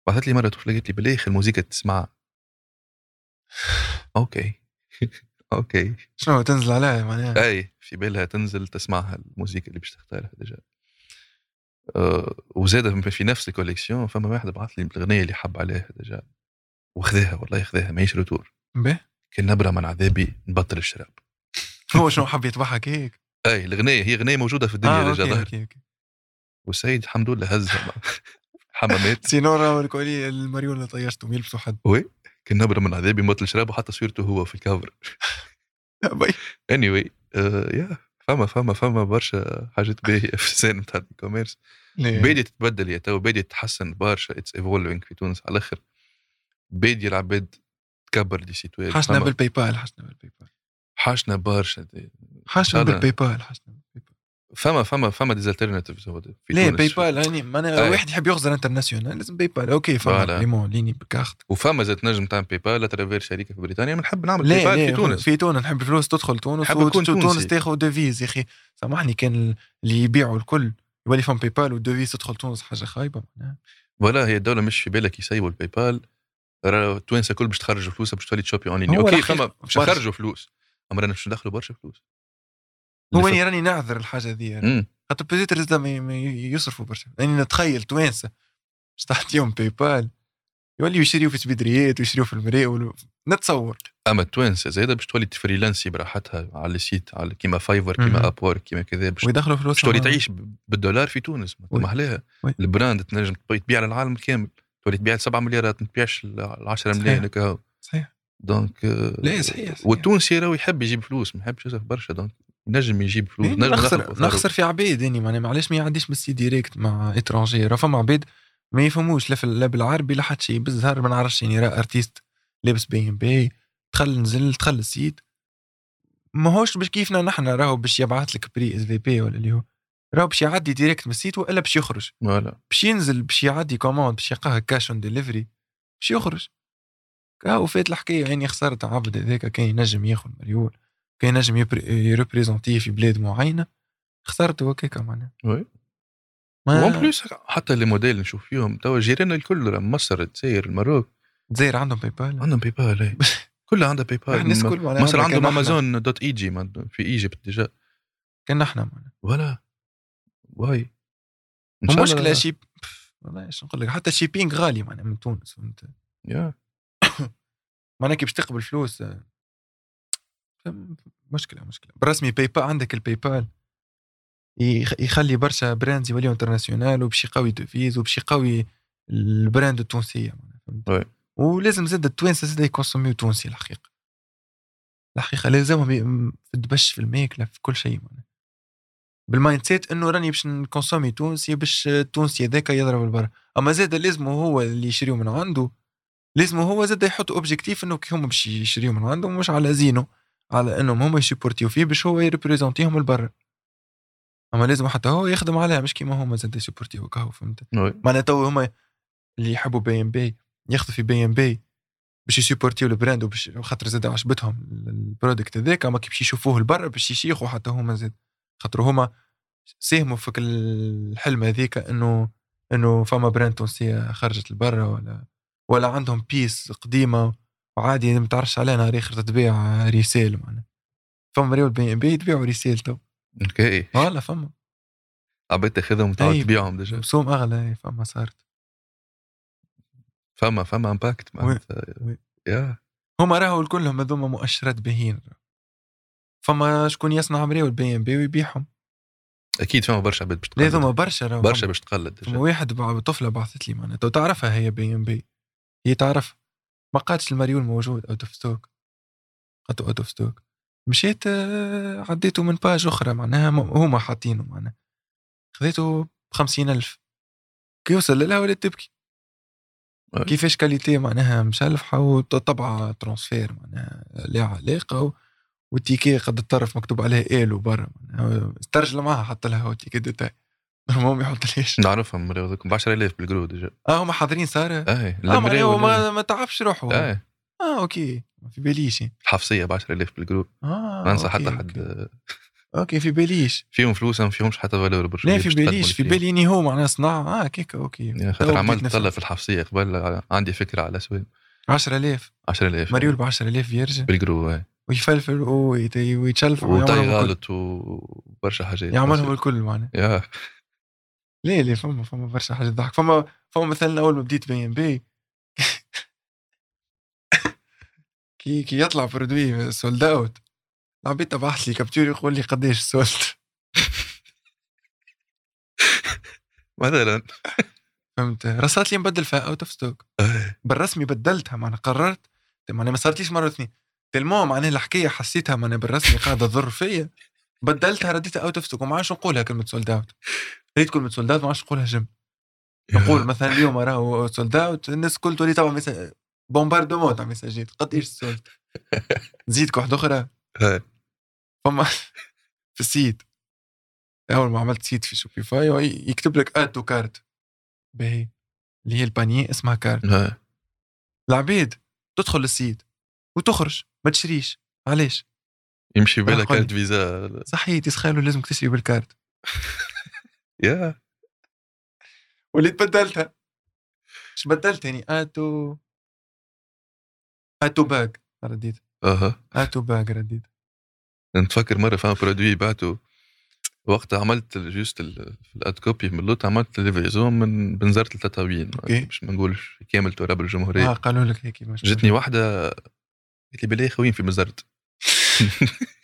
[SPEAKER 2] بعثت لي مرة طفلة قالت لي بالاخر الموزيكا تسمعها okay. okay.
[SPEAKER 1] شنو تنزل عليها معناها؟
[SPEAKER 2] أي في بالها تنزل تسمعها الموسيقى اللي باش تختارها déjà أه وزاد في نفس ال collection فما واحد بعث لي الأغنية اللي حب عليها déjà وخذاها والله خذاها ماهيش retour
[SPEAKER 1] به؟
[SPEAKER 2] كان نبرة من عذابي نبطل الشراب.
[SPEAKER 1] هو شنو حب يتضحك هيك
[SPEAKER 2] أي الأغنية هي أغنية موجودة في الدنيا
[SPEAKER 1] آه، déjà.
[SPEAKER 2] والسيد الحمد لله هزها. حمامات.
[SPEAKER 1] sinon راه والكولي المريول اللي طيشتهم يلبسوا حد.
[SPEAKER 2] oui كان نبره من عذابي نبطل شراب وحتى صورته هو في ال
[SPEAKER 1] cover.
[SPEAKER 2] اني anyway, uh, يا فما فما فما برشا حاجات باهية في ال scène نتاع ال e-commerce
[SPEAKER 1] ليه؟
[SPEAKER 2] بادي تتبدل يا تو بادي تتحسن برشا it's evolving في تونس على الأخر. بادي العباد تكبر des sites
[SPEAKER 1] web
[SPEAKER 2] فما-
[SPEAKER 1] بال PayPal حشنا بال PayPal
[SPEAKER 2] حاشنا برشا هذا-
[SPEAKER 1] بال PayPal حشنا بال
[SPEAKER 2] PayPal فما فما فما des alternatives
[SPEAKER 1] ليه. PayPal ما أنا
[SPEAKER 2] أي.
[SPEAKER 1] واحد يحب يخزر international لازم PayPal okay فما. ليمون ليني بكارت.
[SPEAKER 2] وفما زاد نجم تعمل PayPal à travers شركه في بريطانيا. بنحب نعمل
[SPEAKER 1] PayPal
[SPEAKER 2] في تونس.
[SPEAKER 1] في تونس. نحب الفلوس تدخل تونس
[SPEAKER 2] نحب
[SPEAKER 1] تونس. تاخذ devises يا أخي سامحني كان اللي يبيعوا الكل يولي فهم PayPal وال devises تدخل تونس حاجة خايبة. معناها.
[SPEAKER 2] ولا هي الدولة مش في بالك يسيبوا ال PayPal التوانسه الكل باش تخرجوا فلوسها باش تولي ت shopper
[SPEAKER 1] online.
[SPEAKER 2] هو
[SPEAKER 1] okay
[SPEAKER 2] فما باش. يخرجوا فلوس. أما رانا باش ندخلوا برشا فلوس.
[SPEAKER 1] هو اني راني نعذر الحاجة ذي خاطر peut-être لازم ي- ي- يصرفوا برشا يعني نتخيل توانسة تعطيهم PayPal يوليوا يشريوا في سبيدريات ويشريوا في المراول نتصور
[SPEAKER 2] أما التوانسة زايدة باش تولي freelancer براحتها على ال site على كيما
[SPEAKER 1] Fiverr.
[SPEAKER 2] كيما Upwork كيما كذا باش
[SPEAKER 1] ويدخلوا فلوس
[SPEAKER 2] باش تولي تعيش بالدولار في تونس. ما محلاها
[SPEAKER 1] oui.
[SPEAKER 2] ال brand تنجم تبي تبيع للعالم كامل تولي تبيع 7 مليارات ما تبيعش ال 10
[SPEAKER 1] صحيح.
[SPEAKER 2] ملايين هكا.
[SPEAKER 1] صحيح
[SPEAKER 2] donc
[SPEAKER 1] لا صحيح, صحيح.
[SPEAKER 2] والتونسي راهو يحب يجيب فلوس ما يحبش يصرف برشا donc نجم يجيب فلوس
[SPEAKER 1] إيه،
[SPEAKER 2] نجم
[SPEAKER 1] نخسر نخسر في عباد يعني معناها معليش ما يعديش بال site direct مع étranger راه فما عباد ما يفهموش لا لا بالعربي لا حتى شيء بالزهر ما نعرفش يعني راه artiste لابس BMB دخل نزل دخل ال site ماهوش باش كيفنا نحنا راهو باش يبعث لك prix s'il vous plaît ولا اللي هو. راهو باش يعدي direct من ال site وإلا باش يخرج.
[SPEAKER 2] voilà.
[SPEAKER 1] باش ينزل باش يعدي commande باش يلقاها cash on delivery باش يخرج. هاو فات الحكاية يعني خسرت عبد هذاك كان ينجم ياخذ مليون. كان ينجم يبر- ي représenter في بلاد معينه خسرته هكاكا معناها
[SPEAKER 2] oui
[SPEAKER 1] ما
[SPEAKER 2] en plus حتى les modèles نشوف فيهم توا جيراننا الكل مصر الجزائر المروك
[SPEAKER 1] الجزائر عندهم PayPal
[SPEAKER 2] عندهم PayPal. كلها عندها PayPal
[SPEAKER 1] الناس كل
[SPEAKER 2] مصر عندهم Amazon dot eg في Egypt déjà
[SPEAKER 1] كان معناها
[SPEAKER 2] ولا
[SPEAKER 1] oui
[SPEAKER 2] المشكلة
[SPEAKER 1] شي والله نقول لك حتى ال shipping غالي معناها من تونس فهمت
[SPEAKER 2] يا
[SPEAKER 1] معناها كي باش تقبل فلوس مشكلة مشكلة. بالرسمي PayPal عندك ال PayPal يخ- يخلي برشا brands يوليو internationales وباش يقوي devises وباش يقوي ال brand التونسية فهمت. ولازم زاد التوانسة زاد يكونسوميو تونسي الحقيقة. الحقيقة لازمهم في الدبش في الماكله في كل شيء معناها. بال mindset إنه راني باش نكونسومي تونسي باش التونسي هذاك يضرب لبرا. أما زاد لازم هو اللي يشريو من عنده لازم هو زاد يحط objectif إنه كي هما باش يشريو من عنده مش على زينو. على إنهم هما يسيبورتيو فيه باش هو يريبريزونتيهم لبرا. أما لازم حتى هو يخدم عليها مش كيما هما زاد يسيبورتيو كهو فهمت. معناها تو هما اللي يحبوا بي ام بي ياخذوا في بي ام بي باش يسيبورتيو ال brand وباش خاطر زاد عجبتهم ال product هذاك. أما كي باش يشوفوه لبرا باش يشيخوا حتى هما زاد. خاطر هما ساهموا في الحلم هذيك إنه إنه فما brand تونسية خرجت لبرا ولا ولا عندهم pièce قديمة. وعادي ما تعرفش عليها نهار اخر تتباع resell معناها. فما مريول BEY & BEY يتباعوا resell تو.
[SPEAKER 2] OK.
[SPEAKER 1] voilà فما.
[SPEAKER 2] عبيد تأخذهم وتعاود
[SPEAKER 1] أي.
[SPEAKER 2] تبيعهم déjà.
[SPEAKER 1] بسوم أغلى فما صارت.
[SPEAKER 2] فما فما impact معناتها. يا.
[SPEAKER 1] هما راهو كلهم هذوما مؤشرات باهين فما شكون يصنع مريول بي إم بي ويبيعهم.
[SPEAKER 2] أكيد فما برشا عباد باش تقلد.
[SPEAKER 1] هذوما برشا راهو.
[SPEAKER 2] برشا. باش تقلد
[SPEAKER 1] واحد طفلة بعثت لي معناها تو تعرفها هي بي إم بي. هي تعرف ما قالتش المريول موجود out of stock قالت out of stock مشيت آه، عديته من page أخرى معناها هما حاطينه معناها. خذيته ب ألف. كي يوصل لها ولات تبكي. كيفاش qualité معناها مشلفحة وطبعة transfert معناها لا علاقة و- والتيكي قد الطرف مكتوب عليه إيلو برا معناها. استرجل معها حط لها هو التيكي ديتاي. المهم يحط ليش
[SPEAKER 2] نعرفهم مريض ب 10000 بالجرو ديجا
[SPEAKER 1] آه هما حاضرين صار
[SPEAKER 2] اي
[SPEAKER 1] آه معناها
[SPEAKER 2] المريض
[SPEAKER 1] هو ما, ما تعبش روحه
[SPEAKER 2] اي
[SPEAKER 1] آه أوكي. ما في باليش
[SPEAKER 2] الحفصيه ب 10000 بالجرو
[SPEAKER 1] آه
[SPEAKER 2] ما
[SPEAKER 1] أوكي،
[SPEAKER 2] حتى. حد.
[SPEAKER 1] أوكي. في باليش
[SPEAKER 2] فيهم فلوس ما فيهمش حتى فالور
[SPEAKER 1] لا في باليش في بالي اني هو معناها صناعة. آه كيكا أوكي.
[SPEAKER 2] خاطر عملت. طلع في الحفصية قبل عندي فكرة على سوين
[SPEAKER 1] 10000
[SPEAKER 2] 10000
[SPEAKER 1] مريول ب 10000 يرجع.
[SPEAKER 2] بالجرو إي.
[SPEAKER 1] ويفلفل ويت- ويتشلف
[SPEAKER 2] وطي. غلط وبرشا حاجات.
[SPEAKER 1] يعملهم الكل معناها. ليه ليه؟ فما فما برشا حاجات تضحك. فما فما مثلا أول ما بديت بي إم بي كي كي يطلع produit sold out العبيد تبعث لي capture يقول لي قديش solde
[SPEAKER 2] مثلا.
[SPEAKER 1] فهمت؟ رصات لي نبدل فيها out of
[SPEAKER 2] stock.
[SPEAKER 1] بالرسمي بدلتها معناها قررت. معناها ما صارتليش مرة واثنين. tellement معناها الحكاية حسيتها معناها بالرسمي قاعدة تضر فيا. بدلتها رديتها out of stock وما عادش نقولها كلمة sold out ريت كلمه sold out ما عادش نقولها jamais نقول مثلا اليوم راهو sold out الناس الكل تولي ميسا... bombardement تاع ميساجات قديش solde نزيدك واحدة
[SPEAKER 2] أخرى.
[SPEAKER 1] فما في ال site أول ما عملت site في Shopify يكتب لك add to cart باهي. اللي هي ال panier اسمها
[SPEAKER 2] cart.
[SPEAKER 1] العبيد تدخل ال site وتخرج ما تشريش. علاش؟
[SPEAKER 2] يمشي بالك. carte Visa
[SPEAKER 1] صحيت يسخيلوا لازمك تشري بالكارت
[SPEAKER 2] يا
[SPEAKER 1] وليت بدلتها اش بدلت يعني add to آتو باج رديت.
[SPEAKER 2] أها.
[SPEAKER 1] آتو باج رديت.
[SPEAKER 2] نتفكر مرة فما برودوي بعته وقتها عملت جوست في الأد كوبي من اللوت عملت ليفريزون من بنزرت لتطاوين
[SPEAKER 1] أوكي.
[SPEAKER 2] باش ما نقولش كامل تراب الجمهورية.
[SPEAKER 1] آه قالوا لك هيك
[SPEAKER 2] جتني واحدة قالت لي بالله خوين في مزرت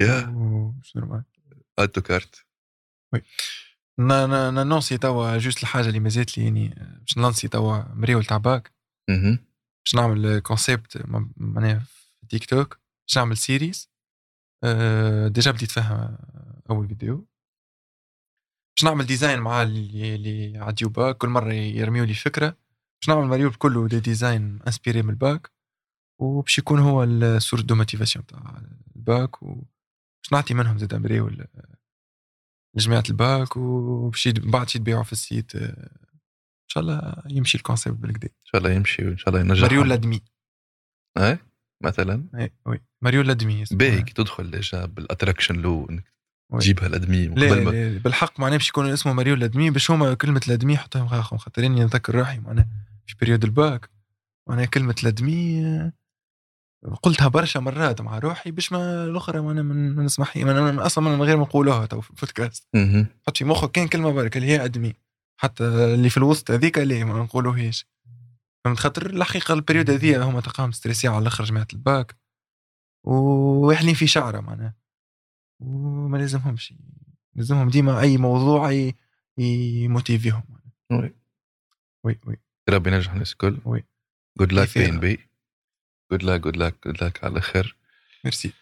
[SPEAKER 2] يا
[SPEAKER 1] مش نورمال.
[SPEAKER 2] ادو كارت.
[SPEAKER 1] نا نا نا نونسي توا جوست الحاجة اللي مازالت لي يعني آه، باش نلانسي توا مريول تاع باك. باش نعمل concept معناها في تيك توك باش نعمل series أه déjà بديت فيها أول فيديو. باش نعمل design مع اللي اللي عديو باك كل مرة يرميو لي فكرة. باش نعمل مريول كله des designs inspirés من الباك. وباش يكون هو ال source de motivation تاع الباك. وباش نعطي منهم زاد مريول لجماعه الباك وباش يد- بعد شي يتباعوا في ال site آه، إن شاء الله يمشي ال concept
[SPEAKER 2] بالقدا إن شاء الله يمشي وإن شاء الله ينجح.
[SPEAKER 1] مريول l'admis
[SPEAKER 2] اي مثلا؟
[SPEAKER 1] اي oui. مريول l'admis.
[SPEAKER 2] باهي كي تدخل déjà بال attraction law
[SPEAKER 1] إنك.
[SPEAKER 2] تجيبها ال
[SPEAKER 1] admis
[SPEAKER 2] لا, ما
[SPEAKER 1] لا بالحق معناه باش يكون اسمه مريول l'admis باش هما كلمة l'admis حطهم غاخهم خاطر اني نذكر روحي معناه في période ال bac معناه كلمة l'admis آه، قلتها برشا مرات مع روحي باش ما الأخرى معناه من من نسمح من أصلا من غير ما نقولوها تو في البودكاست. حط في مخك كان كلمة برك اللي هي admis حتى اللي في الوسط هذيك اللي ما نقولوهاش فهمت خاطر الحقيقة ال période هذيا هما تلقاهم stressés على الأخر جماعة الباك ويحلين في شعرة معناه وما لازمهمش لازمهم ديما أي موضوع يموتيفيهم
[SPEAKER 2] oui.
[SPEAKER 1] oui oui
[SPEAKER 2] ربي ينجح الناس الكل
[SPEAKER 1] oui.
[SPEAKER 2] good luck
[SPEAKER 1] كيفاه.
[SPEAKER 2] بين بي good luck good luck good luck على خير.
[SPEAKER 1] ميرسي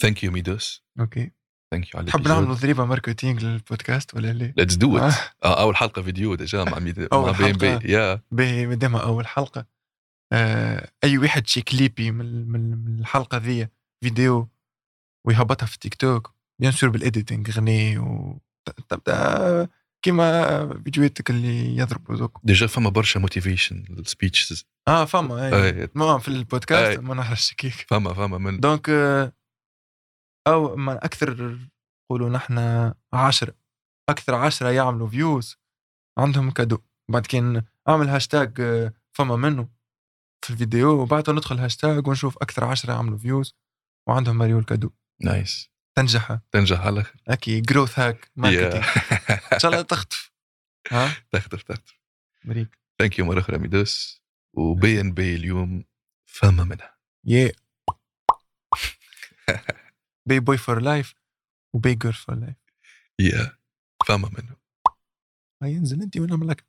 [SPEAKER 2] thank you ميدوس
[SPEAKER 1] OK
[SPEAKER 2] thank you على
[SPEAKER 1] تحب نعملوا ضريبة marketing للبودكاست ولا لا؟
[SPEAKER 2] let's
[SPEAKER 1] do.
[SPEAKER 2] it أول حلقة فيديو déjà مع ميد...
[SPEAKER 1] أول
[SPEAKER 2] مع بي. بي. يا
[SPEAKER 1] باهي مادام أول حلقة. آه أي واحد شي كليبي من, من, من الحلقة ذي فيديو ويهبطها في TikTok bien sûr بال editing غني و تبدأ كيما فيديوهاتك اللي يضربوا دوك
[SPEAKER 2] déjà فما برشا motivation speeches
[SPEAKER 1] آه فما
[SPEAKER 2] إي.
[SPEAKER 1] ما في البودكاست. ما نعرفش كيف
[SPEAKER 2] فما فما من.
[SPEAKER 1] donc أو ما أكثر نقولوا نحن عشرة أكثر عشرة يعملوا views عندهم cadeau. بعد كان أعمل هاشتاج آه، فما منه في الفيديو وبعدها ندخل هاشتاج ونشوف أكثر عشرة عملوا views وعندهم مليون cadeau.
[SPEAKER 2] nice
[SPEAKER 1] تنجح.
[SPEAKER 2] تنجح على الآخر
[SPEAKER 1] هكي growth hack marketing إن شاء الله تخطف. ها؟
[SPEAKER 2] تخطف تخطف
[SPEAKER 1] مريك.
[SPEAKER 2] thank you مرة أخرى ميدوس. و Bey and Bey اليوم فما منها.
[SPEAKER 1] يا B-boy for life و B-girl for life
[SPEAKER 2] يا فما منه.
[SPEAKER 1] هيا انزل أنت ونعمل لك.